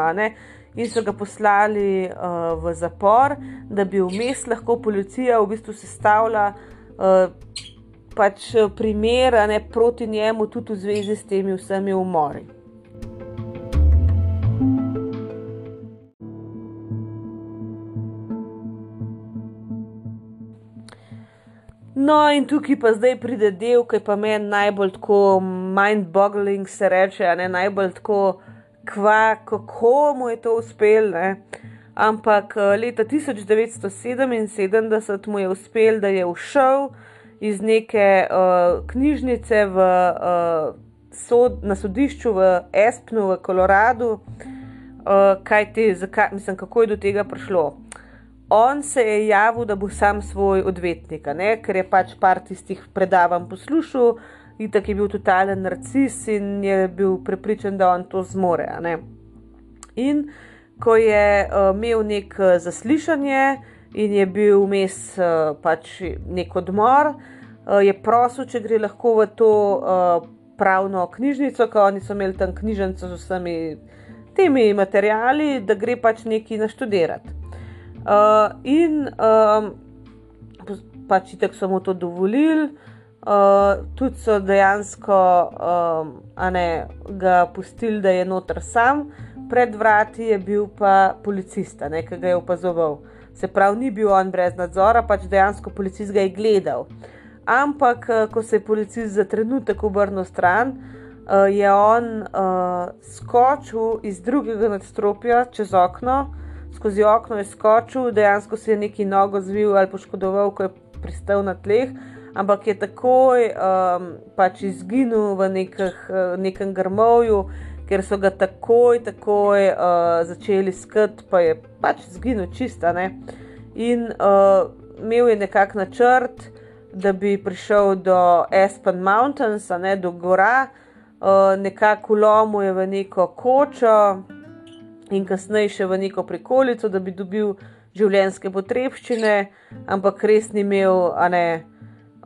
in so ga poslali uh, v zapor, da bi vmes lahko policija v bistvu sestavila uh, pač primer ne, proti njemu, tudi v zvezi s temi vsemi umori. No, in tukaj pa zdaj pride del, ki pa meni najbolj tako mind-boggling, se reče, ne najbolj tako kva, kako mu je to uspelo. Ampak eh, leta 1977 mu je uspelo, da je ušel iz neke uh, knjižnice v, uh, sod, na sodišču v Espnu, v Koloradu. Uh, kaj ti, zakaj, mislim, kako je do tega prišlo? On se je javil, da bo sam svoj odvetnik, ne? ker je pač par tistih predavanj poslušal, Itak je bil totalen narcis in je bil prepričan, da on to zmore. In ko je uh, imel nek uh, zaslišanje in je bil vmes uh, pač nek odmor, uh, je prosil, če gre lahko v to uh, pravno knjižnico, ker oni so imeli tam knjižnico z vsemi temi materijali, da gre pač nekaj naštudirati. Uh, in um, pač itak so mu to dovolili. Uh, tudi so dejansko um, ne, ga pustili, da je noter sam, pred vrati je bil pa policist, ki ga je opazoval. Se pravi, ni bil on brez nadzora, pač dejansko policist ga je gledal. Ampak, uh, ko se je policist za trenutek obrnil stran, uh, je on uh, skočil iz drugega nadstropja čez okno, skozi okno je skočil, dejansko si je neki nogo zvil ali poškodoval, ko je pristal na tleh ampak je takoj um, pač izginil v nekih, uh, nekem grmovju, ker so ga takoj, takoj uh, začeli skrbeti, pa je pač izginil čista. Ne? In uh, imel je nekak načrt, da bi prišel do Aspen Mountains, ne, do gora, uh, nekako lomil je v neko kočo in kasneje še v neko prikolico, da bi dobil življenjske potrebščine, ampak res ni imel, a ne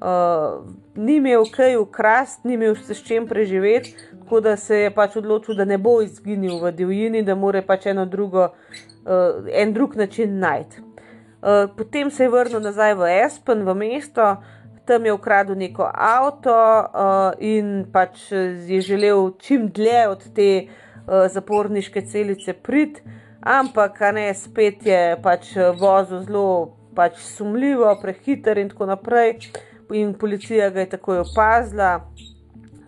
uh, ni imel kaj ukrasti, ni imel s čim preživeti, tako da se je pač odločil, da ne bo izginil v divjini, da mora pač eno drugo, uh, en drug način najti. Uh, potem se je vrnil nazaj v Espen, v mesto, tam je ukradel neko avto uh, in pač je želel čim dlje od te uh, zaporniške celice priti, ampak ne, spet je pač vozil zelo pač sumljivo, prehiter in tako naprej in policija ga je takoj opazila,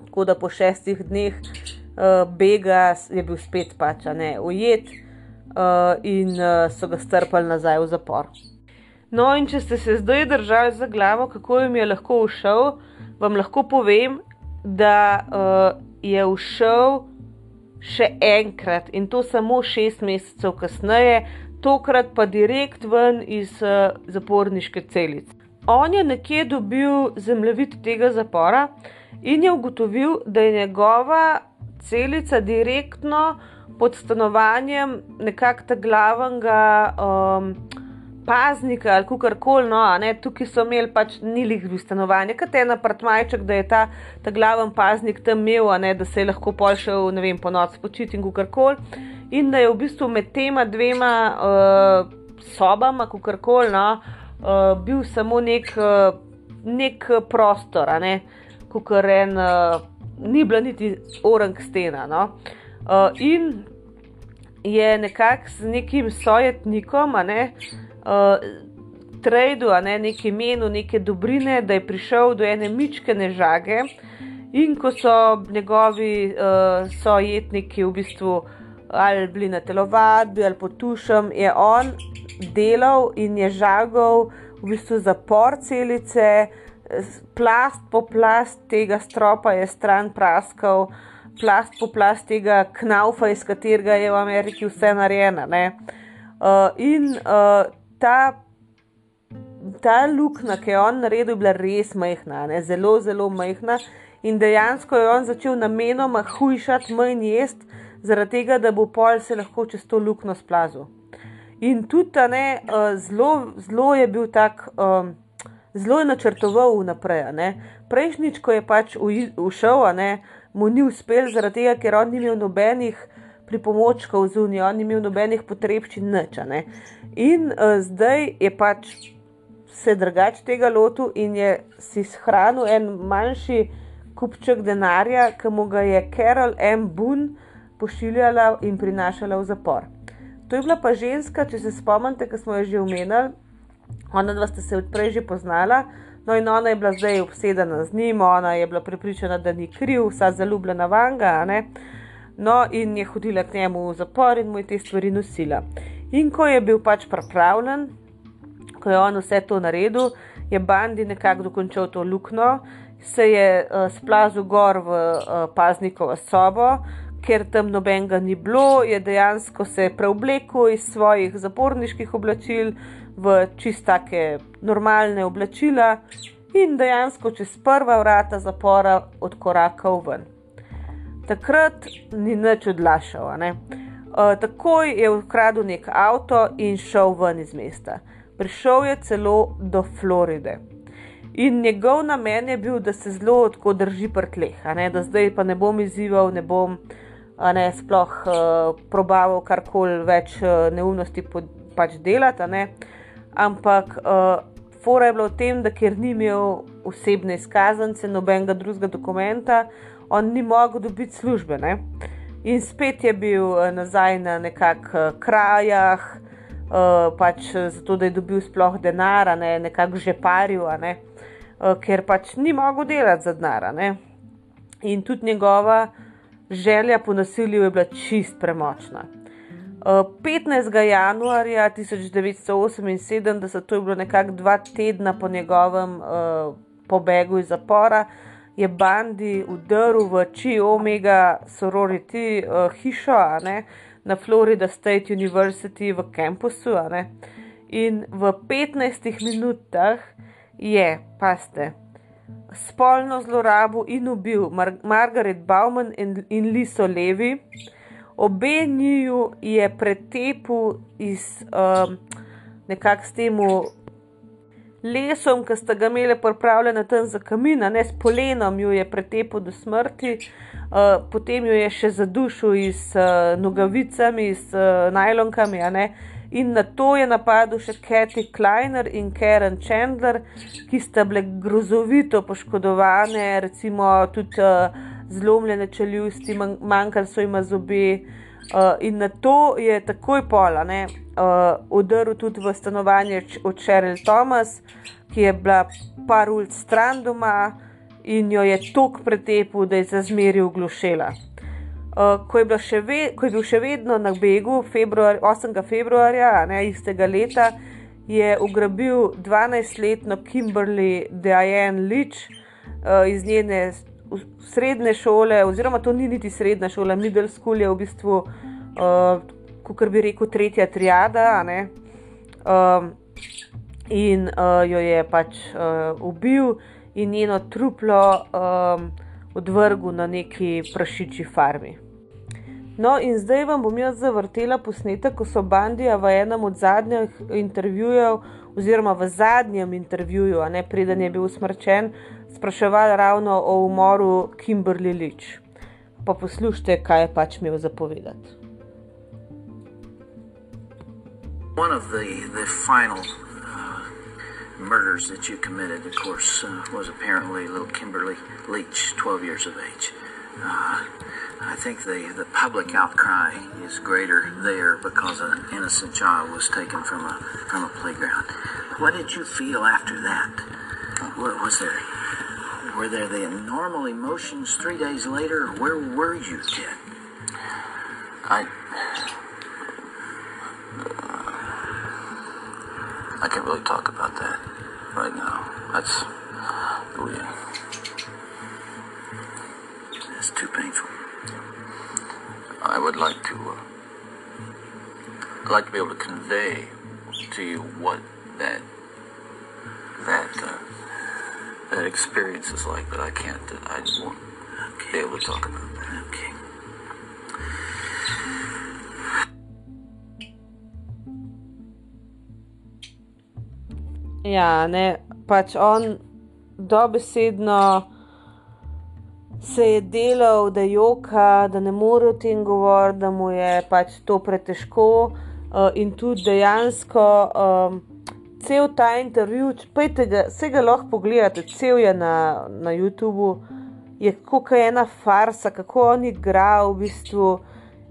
tako da po šestih dneh uh, bega je bil spet pač ne ujet uh, in uh, so ga strpali nazaj v zapor. No, in če ste se zdaj držali za glavo, kako jim je lahko ušel, vam lahko povem, da uh, je ušel še enkrat in to samo šest mesecev kasneje, tokrat pa direkt ven iz uh, zaporniške celice. On je nekje dobil zemljevid tega zapora in je ugotovil, da je njegova celica direktno pod stanovanjem nekakšnega glavnega um, paznika ali kar koli. No, Tukaj so imeli pač nilih v stanovanju, kot en apartmajček, da je ta, ta glaven paznik tam imel, ne, da se je lahko pol šel vem, po noč počiti in kar koli. In da je v bistvu med tema dvema uh, sobama, kar koli. No, uh, bil samo nek, uh, nek prostor, ne? kot ren, uh, ni bila niti orang stena. No? Uh, in je nekako z nekim sojetnikom, ne, uh, tradu, ne, nekaj menu, neke dobrine, da je prišel do ene mičkene žage. In ko so njegovi uh, sojetniki v bistvu ali bili na telovadbi ali potušem, je on delal in je žagal v bistvu zapor celice, plast po plast tega stropa je stran praskal, plast po plast tega knaufa, iz katerega je v Ameriki vse narejeno. Uh, in uh, ta ta luknja, ki je on naredil, bila res majhna, ne? zelo, zelo majhna. In dejansko je on začel namenoma hujšati manj jesti, zaradi tega, da bo pol se lahko čez to luknjo splazil. In tudi ne, zelo, zelo je bil tak, um, zelo je načrtoval vnaprej. Prejšnjič, ko je pač ušel, mu ni uspel, zaradi tega, ker on ni imel nobenih pripomočkov zunaj, on ni imel nobenih potrebščin, nič. In uh, zdaj je pač se drugače tega lotil in je si shranil en manjši kupček denarja, ki mu ga je Carol M. Boone pošiljala in prinašala v zapor. To je bila pa ženska, če se spomnite, ki smo jo že omenjali, ona dva sta se odprej že poznala. No, in ona je bila zdaj obsedena z njim, ona je bila pripričana, da ni kriv, vsa zaljubljena vanga. No, in je hodila k njemu v zapor in mu je te stvari nosila. In ko je bil pač pripravljen, ko je on vse to naredil, je Bandi nekako dokončal to luknjo, se je uh, splazil gor v uh, paznikovo sobo, ker tam nobenega ni bilo, je dejansko se preoblekel iz svojih zaporniških oblačil v čistake normalne oblačila in dejansko čez prva vrata zapora odkorakal ven. Takrat ni nič odlašal. Ne? Uh, takoj je ukradel nek avto in šel ven iz mesta. Prišel je celo do Floride. In njegov namen je bil, da se zelo tako drži prtleh, da zdaj pa ne bom izzival, ne bom ne, sploh uh, probaval karkoli več uh, neumnosti pod, pač delati. Ampak uh, fora je bila v tem, da ker ni imel osebne izkaznice, nobenega drugega dokumenta, on ni mogel dobiti službe. Ne. In spet je bil nazaj na nekakšnih krajah, uh, pač zato da je dobil sploh denar, ne nekako že paril, ne, uh, ker pač ni mogel delati za denar. In tudi njegova želja po nasilju je bila čist premočna. Uh, 15. januarja 1978, to je bilo nekako dva tedna po njegovem uh, pobegu iz zapora, je Bandi udaril v Chi Omega Sorority uh, hišo, ne, na Florida State University v kampusu. In v 15 minutah je, paste, spolno zlorabo in ubil Mar Margaret Bauman in, in Liso Levi. Obe njiju je pretepil iz um, nekakšnega s temu lesom, ki sta ga imeli pripravljena tam za kamina, ne s polenom, jo je pretepil do smrti. Uh, potem jo je še zadušil z uh, nogavicami, z uh, najlonkami, in na to je napadel še Kathy Kleiner in Karen Chandler, ki sta bile grozovito poškodovane, recimo tudi uh, zlomljene čeljusti, manjkali so jim zobe. Uh, in na to je takoj pola, ne, uh, udaril tudi v stanovanje od Sheryl Thomas, ki je bila par ulic stran doma in jo je tok pretepil, da je za zmeri uglušela. Uh, ko, je ve, ko je bil še vedno na begu, februar, 8. februarja ne, istega leta, je ugrabil 12-letno Kimberly Diane Leach uh, iz njene srednje šole, oziroma to ni niti srednja šola, middle school je v bistvu, uh, kot bi rekel, tretja triada. Um, in uh, jo je pač uh, ubil in njeno truplo um, odvrgel na neki prašiči farmi. No, in zdaj vam bom jaz zavrtela posnetek, ko so Bandija v enem od zadnjih intervjujev, oziroma v zadnjem intervjuju, ne preden je bil usmrčen, spraševali ravno o umoru Kimberly Leach. Pa poslušajte, kaj je pač imel zapovedati. One of the, the final murders that you committed, of course, uh, was apparently little Kimberly Leach, 12 years of age. Uh, I think the, the public outcry is greater there because an innocent child was taken from a from a playground. What did you feel after that? What was there? Were there the normal emotions three days later? Where were you, Ted? I I can't really talk about that right now. That's oh, we. It's too painful. I would like to. Uh, I'd like to be able to convey to you what that that uh, that experience is like, but I can't. I just won't be able to talk about that. Okay. Ja, ne, pač on dobesedno se je delal, da joka, da ne more o tem govoriti, da mu je pač to pretežko. Uh, in tudi dejansko um, cel ta intervju, pejte ga, vse ga lahko pogledate, cel je na, na YouTubu, je kot ena farsa, kako on igra v bistvu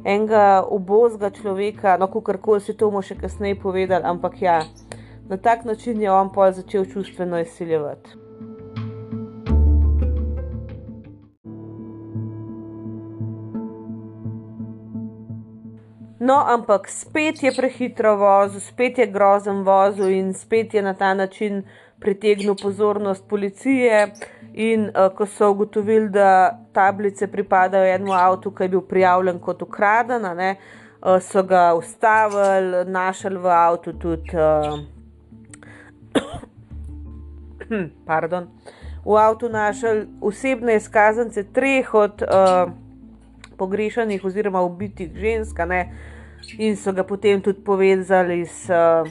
enega obozga človeka, no, kako koli si to bomo še kasneje povedali, ampak ja, na tak način je on pa začel čustveno izsiljevati. No, ampak spet je prehitro vozil, spet je grozen vozil in spet je na ta način pritegnil pozornost policije. In uh, ko so ugotovili, da tablice pripadajo enemu avtu, ki je bil prijavljen kot ukraden, ne, uh, so ga ustavili, našli v avtu tudi. Uh, pardon, v avtu našli osebne izkaznice treh od uh, pogrešanih oziroma ubitih žensk, ne, in so ga potem tudi povezali s uh,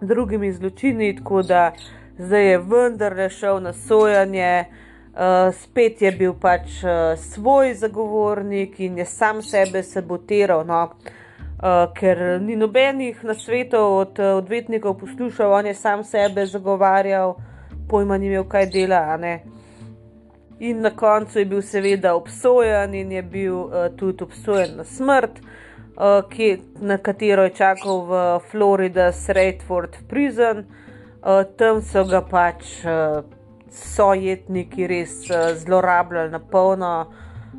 drugimi zločini, tako da zdaj je vendarle šel na sojanje. Uh, spet je bil pač uh, svoj zagovornik in je sam sebe sabotiral, no, uh, ker ni nobenih na svetu od uh, odvetnikov poslušal, on je sam sebe zagovarjal, pojma ni imel, kaj dela. In na koncu je bil seveda obsojen in je bil uh, tudi obsojen na smrt, uh, ki, na katero je čakal v Florida, Stratford Prison. Uh, tam so ga pač uh, sojetniki res uh, zlorabljali na polno.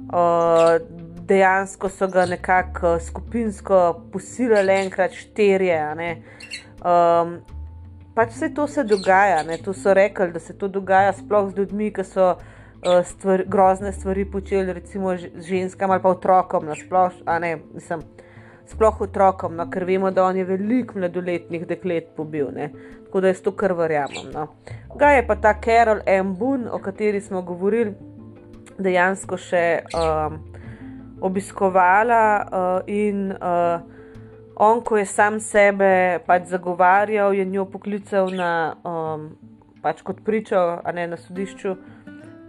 Uh, dejansko so ga nekako skupinsko posilili, enkrat štirje. Um, pač vse to se dogaja, ne? to so rekli, da se to dogaja sploh z ljudmi, ki so uh, stvar, grozne stvari počeli, recimo ženskam ali pa otrokom, nasploh, a ne, mislim. Sploh otrokom, no, ker vemo, da on je veliko mladoletnih deklet pobil, ne? tako da jaz to kar verjamem. No. Ga je pa ta Carol M. Boone, o kateri smo govorili, dejansko še um, obiskovala uh, in uh, on, ko je sam sebe pač zagovarjal, je njo poklical na, um, pač kot pričo, a ne na sodišču,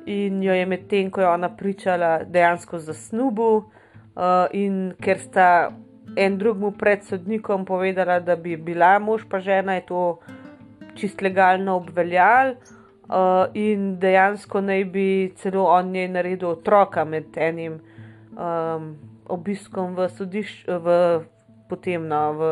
in jo je medtem, ko je ona pričala, dejansko zasnubil, uh, in ker sta en drugmu pred sodnikom povedala, da bi bila mož pa žena, je to čist legalno obveljal. Uh, in dejansko naj bi celo on njej naredil otroka med enim um, obiskom v sodišču, potem no, v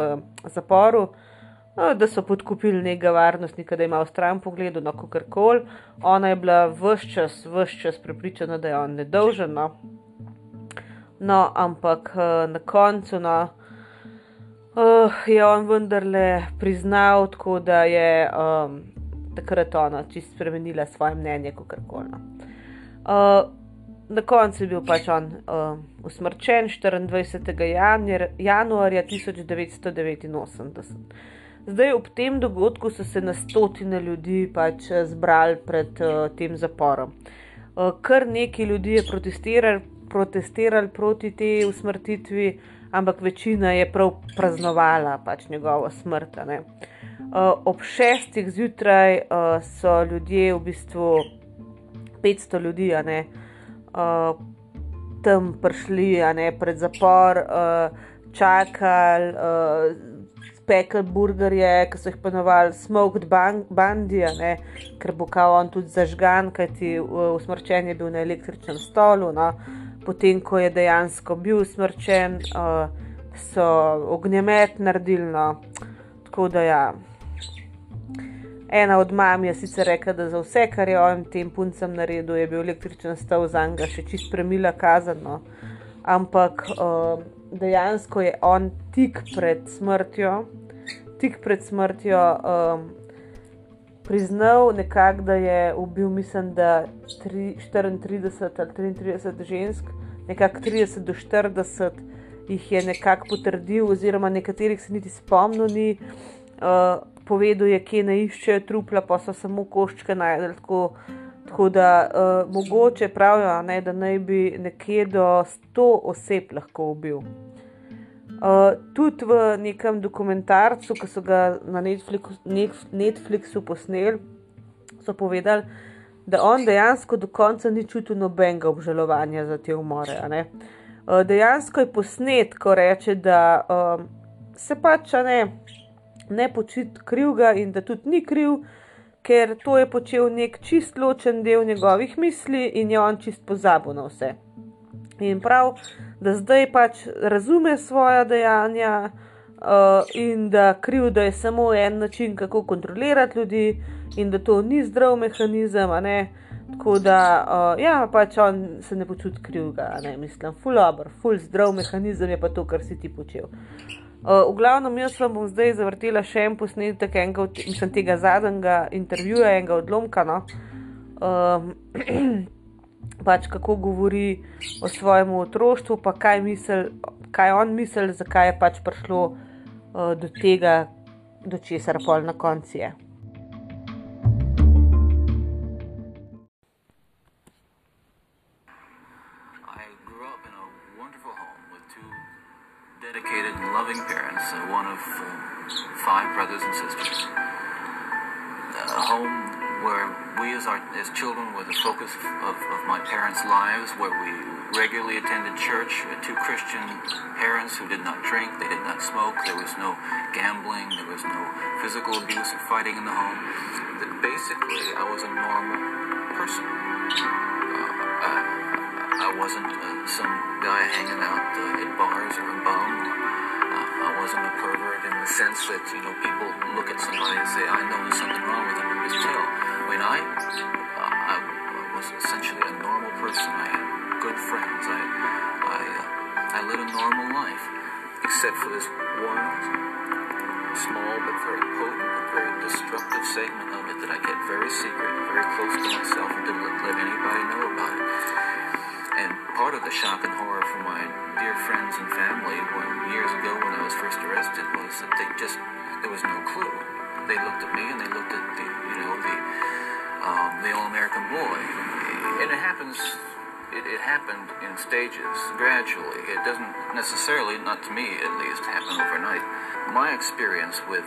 zaporu, no, da so podkupili nekega varnostnika, da ima v stran pogled, no, kako koli. Ona je bila vse čas, vse čas prepričana, da je on nedolžen. No. No, ampak uh, na koncu no, uh, je on vendarle priznal, tako da je um, takrat ona čist spremenila svoje mnenje, kako koli. No. Uh, na koncu je bil pač on uh, usmrčen 24. Januar, januarja 1989. Zdaj, ob tem dogodku so se na stotine ljudi pač zbrali pred uh, tem zaporom. Uh, kar nekaj ljudi je protestirali, protestirali proti tej usmrtitvi, ampak večina je prav praznovala pač njegovo smrt. Uh, ob šestih zjutraj uh, so ljudje, v bistvu 500 ljudi, ne, uh, tam prišli ne, pred zapor, uh, čakali. Uh, Spekli burgerje, ki so jih ponovali, smoked bandija, ker bo kao on tudi zažgan, kajti usmrčen je bil na električnem stolu. No. Potem ko je dejansko bil smrčen, uh, so ognjemet naredili. No. Tako da ja. Ena od mam je sicer rekla, da za vse, kar je on tem puncem naredil, je bil električen stav za njega še čist premila kazano. Ampak uh, dejansko je on tik pred smrtjo, tik pred smrtjo. Um, priznal, nekak, da je ubil, mislim, da 3, 34 ali 33 žensk, nekako 30 do 40 jih je nekako potrdil, oziroma nekaterih se niti spomnil. Ni. Uh, povedal je, kje ne iščejo trupla, pa so samo koščke najdel. Tako, tako da uh, mogoče pravijo, ne, da naj bi nekje do 100 oseb lahko ubil. Uh, tudi v nekem dokumentarcu, ki so ga na Netflixu, Netflixu posneli, so povedali, da on dejansko do konca ni čutil nobenega obžalovanja za te umore. Uh, dejansko je posnet, ko reče, da uh, se pač ne, ne počuti krivega in da tudi ni kriv, ker to je počel nek čist ločen del njegovih misli in je on čist pozabil na vse. In prav, da zdaj pač razume svoje dejanja uh, in da kriv, da je samo en način, kako kontrolirati ljudi in da to ni zdrav mehanizem. Tako da, uh, ja, pač on se ne počuti krivega, ne mislim, full over, full zdrav mehanizem je pa to, kar si ti počel. Uh, v glavnem, jaz vam bom zdaj zavrtela še en posnetek enega, mislim, tega zadnjega intervjuja, enega odlomka. No? Uh, pač kako govori o svojem otroštvu, pa kaj, misel, kaj on misli, zakaj je pač prišlo uh, do tega, do česar pol na koncu je. dedicated and loving parents, uh, one of uh, five brothers and sisters. A home where we as, our, as children were the focus of, of my parents' lives, where we regularly attended church, two Christian parents who did not drink, they did not smoke, there was no gambling, there was no physical abuse or fighting in the home. That basically, I was a normal person. Uh, I, I wasn't uh, some guy hanging out uh, bars or a bum. I wasn't a pervert in the sense that, you know, people look at somebody and say, I know there's something wrong with him, but just tell. I I, I was essentially a normal person. I had good friends. I, I, uh, I led a normal life, except for this one small but very potent, and very destructive segment of it that I kept very secret, very close to myself, and didn't let anybody know about it. And part of the shock and horror for my dear friends and family when, years ago when I was first arrested was that they just, there was no clue. They looked at me and they looked at the, you know, the, um, the all-American boy. And it happens, it, it happened in stages, gradually. It doesn't necessarily, not to me at least, happen overnight. My experience with,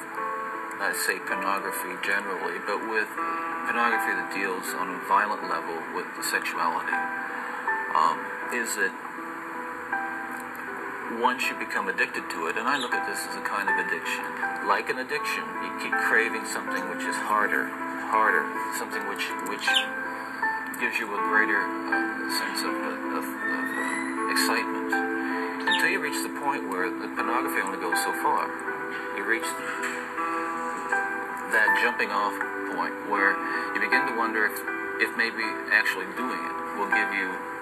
I say pornography generally, but with pornography that deals on a violent level with the sexuality, um, is that once you become addicted to it, and I look at this as a kind of addiction, like an addiction, you keep craving something which is harder, harder, something which which gives you a greater uh, sense of, of, of uh, excitement, until you reach the point where the pornography only goes so far. You reach that jumping off point where you begin to wonder if, if maybe actually doing it will give you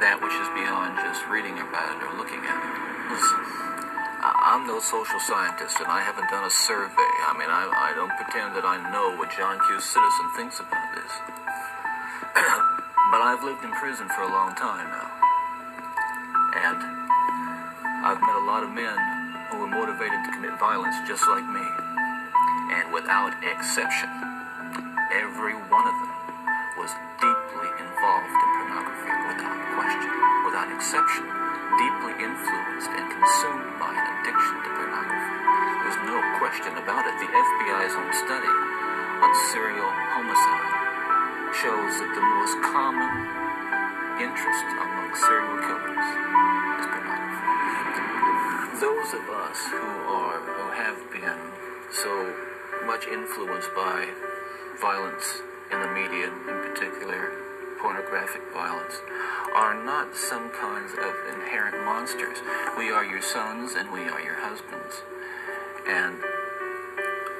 that which is beyond just reading about it or looking at it. I'm no social scientist and I haven't done a survey. I mean, I, I don't pretend that I know what John Q. Citizen thinks about this. but I've lived in prison for a long time now. And I've met a lot of men who were motivated to commit violence just like me. And without exception, every one of them was deeply involved without exception, deeply influenced and consumed by an addiction to pornography. There's no question about it. The FBI's own study on serial homicide shows that the most common interest among serial killers is pornography. Those of us who are, who have been so much influenced by violence in the media, in particular pornographic violence, are not some kinds of inherent monsters. We are your sons and we are your husbands. And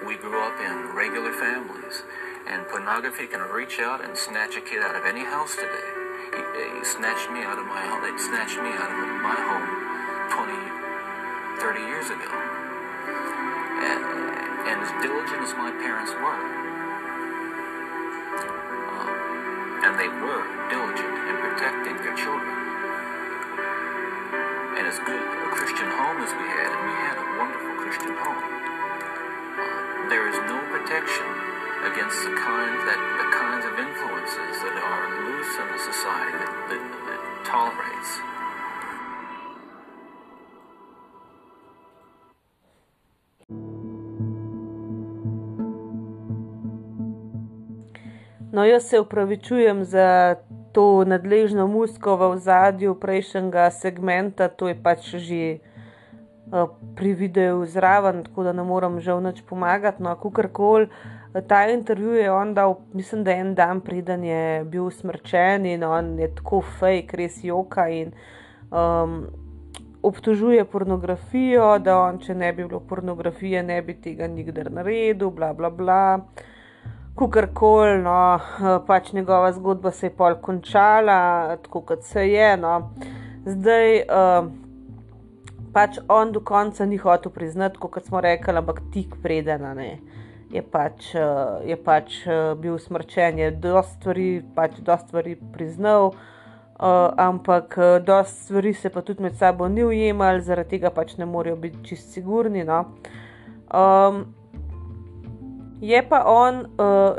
we grew up in regular families. And pornography can reach out and snatch a kid out of any house today. He, eh, he snatched me out of my home. They snatched me out of my home 20, 30 years ago. And, and as diligent as my parents were, and they were diligent in protecting their children, and as good a Christian home as we had, and we had a wonderful Christian home, uh, there is no protection against the kind that the kinds of influences that are loose in the society that, that, that tolerates. No, jaz se upravičujem za to nadležno musko v zadju prejšnjega segmenta, to je pač že uh, pri videu zraven, tako da ne morem žal nič pomagati. No, kakorkoli, ta intervju je on dal, mislim, da en dan preden je bil smrčen in on je tako fake, res joka in um, obtožuje pornografijo, da on, če ne bi bilo pornografije, ne bi tega nikdar naredil, bla bla bla kakorkoli, no, pač njegova zgodba se je pol končala, tako kot se je. No. Zdaj, uh, pač on do konca ni hotel priznati, kot smo rekli, ampak tik predena ne. Je pač, uh, je pač uh, bil smrčen, je dosta stvari, pač dosta stvari priznal, uh, ampak uh, dosta stvari se pa tudi med sabo ni ujemal, zaradi tega pač ne morejo biti čist sigurni. No. Um, Je pa on uh,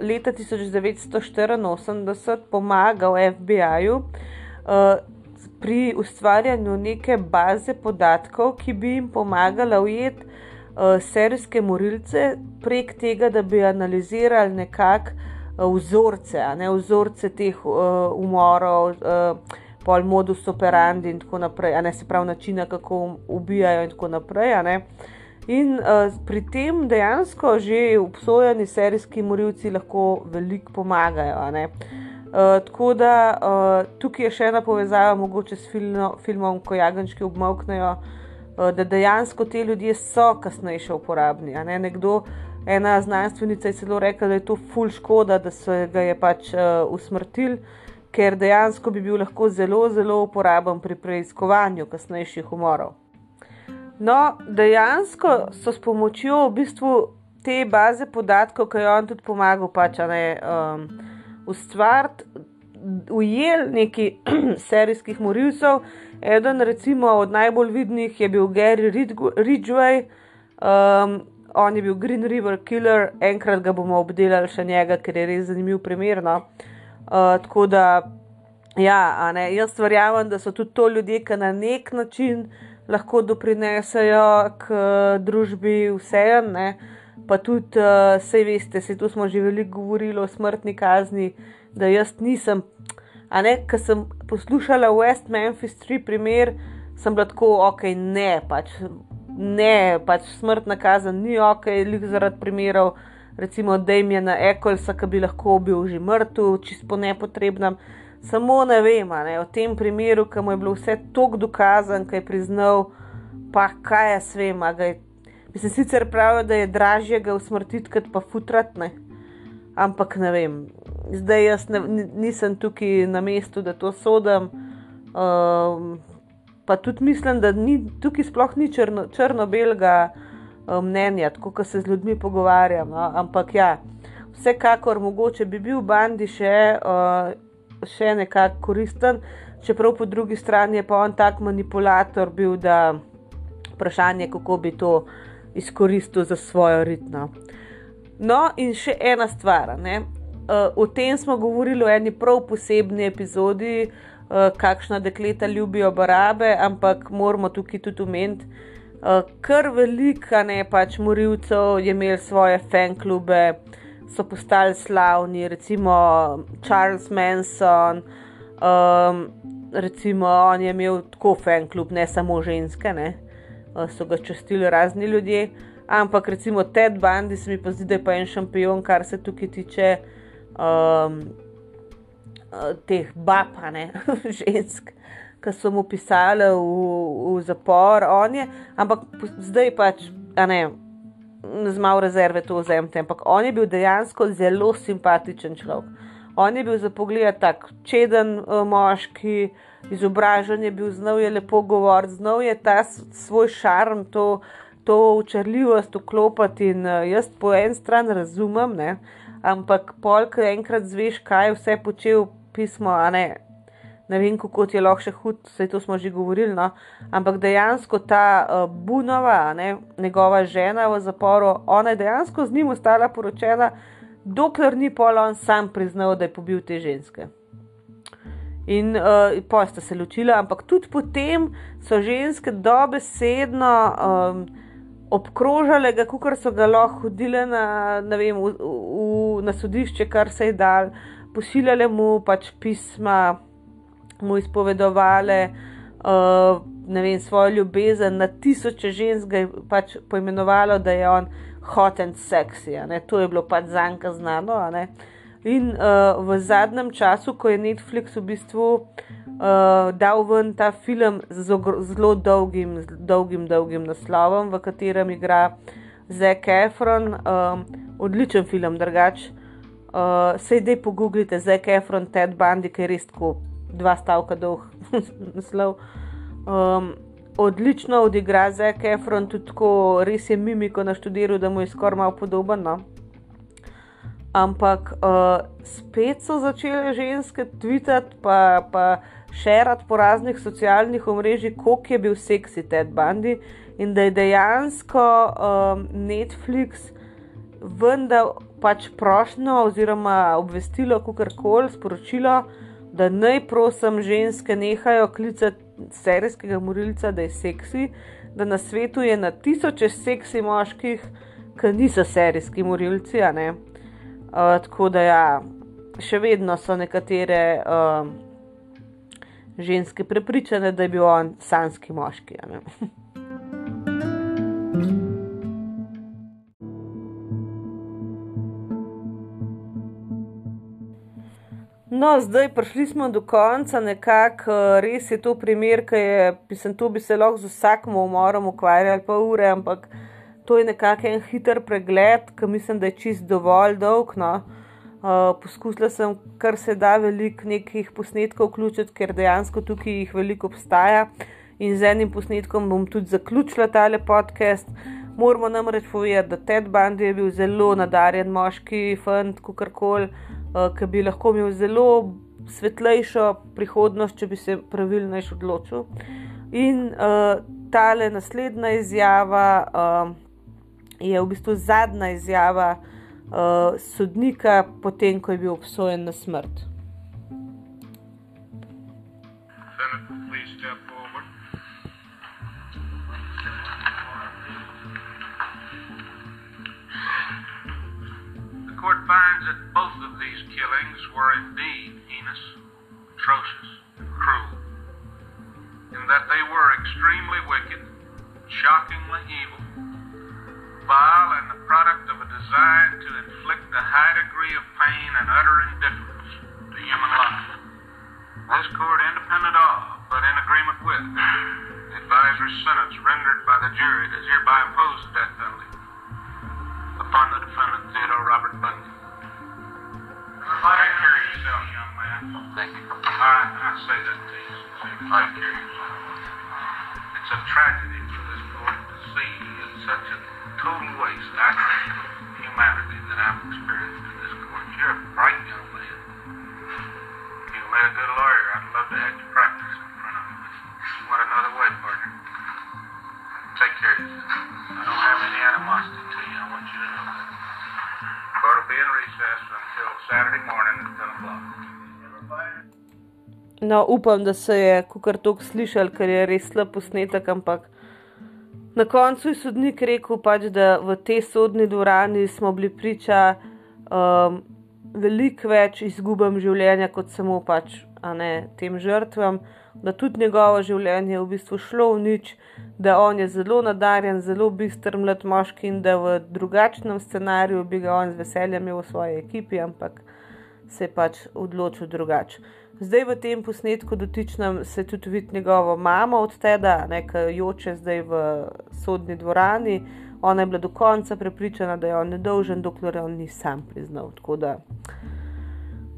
leta 1984 pomagal FBI-ju uh, pri ustvarjanju neke baze podatkov, ki bi jim pomagala ujeti uh, serijske morilce prek tega, da bi analizirali nekakšne uh, vzorce, ne vzorce teh uh, umorov, uh, pol modus operandi in tako naprej, ne se pravi načina, kako ubijajo in tako naprej. In uh, pri tem dejansko že obsojeni serijski morilci lahko veliko pomagajo. Uh, tako da uh, tukaj je še ena povezava, mogoče s filmo, filmom, ko jagančki obmoknejo, uh, da dejansko te ljudje so kasneje še uporabni. Ne? Nekdo, ena znanstvenica je celo rekla, da je to ful škoda, da se ga je pač uh, usmrtil, ker dejansko bi bil lahko zelo, zelo uporaben pri preiskovanju kasnejših umorov. No, dejansko so s pomočjo v bistvu te baze podatkov, ki jo on tudi pomagal, pač ne um, ustvariti, ujeli neki serijskih morilcev. Eden recimo od najbolj vidnih je bil Gary Ridgway, um, on je bil Green River Killer, enkrat ga bomo obdelali še njega, ker je res zanimiv primer. No? Uh, tako da, ja, ne, jaz verjamem, da so tudi to ljudje, ki na nek način lahko doprinesejo k družbi vseeno, pa tudi, uh, sej veste, se tu smo že veliko govorili o smrtni kazni, da jaz nisem. A ne, ker sem poslušala West Memphis 3 primer, sem bila tako, ok, ne, pač, ne, pač smrtna kazen ni ok, lik zaradi primerov, recimo Damiena Ekolsa, ki bi lahko bil že mrtev, čisto po nepotrebnem. Samo ne vem, ne, v tem primeru, ki mu je bilo vse tako dokazano, ki je priznal, pa kaj jaz vem. Mislim, sicer pravijo, da je dražje ga usmrtiti, kot pa futratne. Ampak ne vem, zdaj jaz ne, nisem tukaj na mestu, da to sodim. Um, pa tudi mislim, da ni, tukaj sploh ni črno, črno-belga um, mnenja, tako kot se z ljudmi pogovarjam. No? Ampak ja, vsekakor mogoče bi bil bandi še. Uh, še nekako koristen, čeprav po drugi strani je pa on tak manipulator bil, da vprašanje, kako bi to izkoristil za svojo ritmo. No, in še ena stvar. Ne? Uh, o tem smo govorili v eni prav posebni epizodi, uh, kakšna dekleta ljubijo barabe, ampak moramo tukaj tudi omeniti, uh, kar velika ne pač morilcev je imel svoje fan klube, so postali slavni, recimo Charles Manson, um, recimo on je imel tako fan klub, ne samo ženske, ne, uh, so ga častili razni ljudje. Ampak recimo Ted Bundy se mi pa zdi, da je pa en šampion, kar se tukaj tiče um, uh, teh bapane, žensk, ki so mu pisali v, v zapor, on je, ampak zdaj pač, ne z malo rezerve to vzemite, ampak on je bil dejansko zelo simpatičen človek. On je bil za pogled tak čeden uh, moški, izobražen je bil, znal je lepo govoriti, znal je ta svoj šarm, to, to učrljivost vklopiti. In uh, jaz po en stran razumem, ne? ampak polk enkrat zveš, kaj vse počel pismo, a ne. Ne vem, kako ti je lahko še hud, vse to smo že govorili, no? ampak dejansko ta uh, Bunova, ne, njegova žena v zaporu, ona je dejansko z njim ostala poročena, dokler ni pol on sam priznal, da je pobil te ženske. In uh, pa sta se ločila, ampak tudi potem so ženske dobesedno um, obkrožale ga, kot so ga lahko hodile na, vem, v, v, na sodišče, kar se je dal, pošiljale mu pač pisma, mu izpovedovale uh, vem, svojo ljubezen, na tisoče žensk ga je pač poimenovalo, da je on hot and sexy. To je bilo pač zanka znano. In uh, v zadnjem času, ko je Netflix v bistvu uh, dal ven ta film z zelo dolgim, dolgim, dolgim naslovom, v katerem igra Zac Efron, um, odličen film, drugač. Uh, Sej dej pogooglite Zac Efron, Ted Bundy, ki je res tako dva stavka dolg naslov. Um, odlično odigra Zac Efron, tudi tako res je mimiko naštudiral, da mu je skoraj malo podoben. No? ampak uh, spet so začele ženske tvitati, pa, pa širiti po raznih socialnih omrežjih, koliko je bil seksi Ted Bundy in da je dejansko um, Netflix vendar pač prošlo oziroma obvestilo, kako koli sporočilo, da naj prosim ženske nehajo klicati serijskega morilca, da je seksi, da na svetu je na tisoče seksi moških, ki niso serijski morilci. Uh, tako da, ja, še vedno so nekatere uh, ženske prepričane, da je bil on sanski moški. No, zdaj prišli smo do konca, nekako res je to primer, ki je, mislim, tu bi se lahko z vsakim umorom ukvarjali pa ure, ampak to je nekako en hiter pregled, ki mislim, da je čist dovolj dolg. No. Uh, poskusila sem kar se da veliko nekih posnetkov vključiti, ker dejansko tukaj jih veliko obstaja. In z enim posnetkom bom tudi zaključila tale podcast. Moramo namreč povedati, da Ted Bundy je bil zelo nadarjen moški, fant, kakorkoli, ki bi lahko imel zelo svetlejšo prihodnost, če bi se pravilno odločil. In uh, tale naslednja izjava. Uh, je v bistvu zadnja izjava uh, sodnika, potem ko je bil obsojen na smrt. Court finds that both of these killings were indeed heinous, atrocious, and cruel, and that they were extremely wicked, shockingly evil, vile and the product of a design to inflict a high degree of pain and utter indifference to human life. This court, independent of, but in agreement with, the advisory sentence rendered by the jury does hereby impose the death penalty upon the defendant Theodore Robert Bundy. Care of yourself, young man. Thank you. I, I say that to you. Care of yourself. It's a tragedy for this court to see such a total waste, I think, of humanity that I've experienced in this court. You're a bright young man. You made a good lawyer. I'd love to have you practice in front of me. You went another way, partner. Take care of yourself. I don't have any animosity to you. I want you to know that. Court will be in recess until Saturday morning at 10 o'clock. No, upam, da se je kar tok slišal, ker je res slab posnetek, ampak Na koncu je sodnik rekel, pač, da v tej sodni dvorani smo bili priča um, veliko več izgubam življenja kot samo pač, ne, tem žrtvam, da tudi njegovo življenje je v bistvu šlo v nič, da on je zelo nadarjen, zelo bistr mlad moški in da v drugačnem scenariju bi ga on z veseljem imel v svoji ekipi, ampak se je pač odločil drugače. Zdaj v tem posnetku dotičnem se tudi vidi njegovo mamo od tega, ki joče zdaj v sodni dvorani. Ona je bila do konca prepričana, da je on nedolžen, dokler on ni sam priznal. Tako da,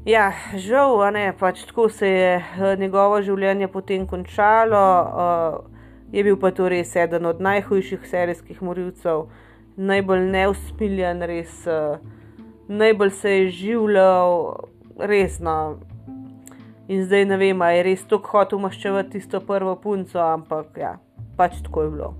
ja, žal, ne, pač tako se je eh, njegovo življenje potem končalo. Uh, je bil pa to res eden od najhujših serijskih morilcev, najbolj neusmiljen, res uh, najbolj se je življal, resno In zdaj ne vem, ali je res tako hotel maščevati tisto prvo punco, ampak ja, pač tako je bilo.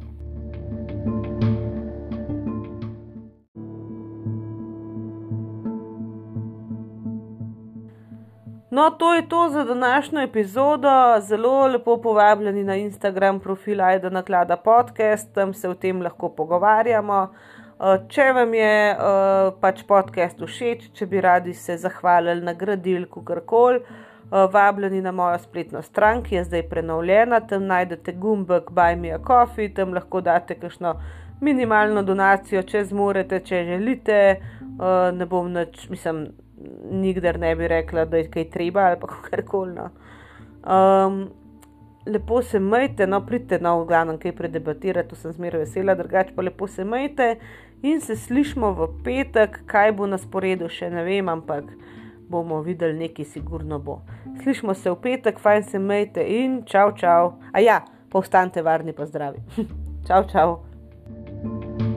No, to je to za današnjo epizodo. Zelo lepo povabljeni na Instagram profil Aida Naklada podcast, tam se o tem lahko pogovarjamo. Eh, če vam je eh, pač podcast všeč, če bi radi se zahvalili, nagradili, kakorkoli, eh, vabljeni na mojo spletno stran, ki je zdaj prenovljena, tam najdete gumbek Buy Me a Coffee, tam lahko date kakšno minimalno donacijo, če zmorete, če želite. Ne bom nič, mislim nikdar ne bi rekla, da je kaj treba ali pa kar koli. No. Um, lepo se majte, no, pridite na no, glavnem, kaj predebatirate, to sem zmeraj vesela, drugače pa lepo se majte in se slišmo v petek, kaj bo na sporedu, še ne vem, ampak bomo videli, nekaj sigurno bo. Slišmo se v petek, fajn se majte in čau, čau. A ja, pa ostanite varni, pa zdravi. čau, čau.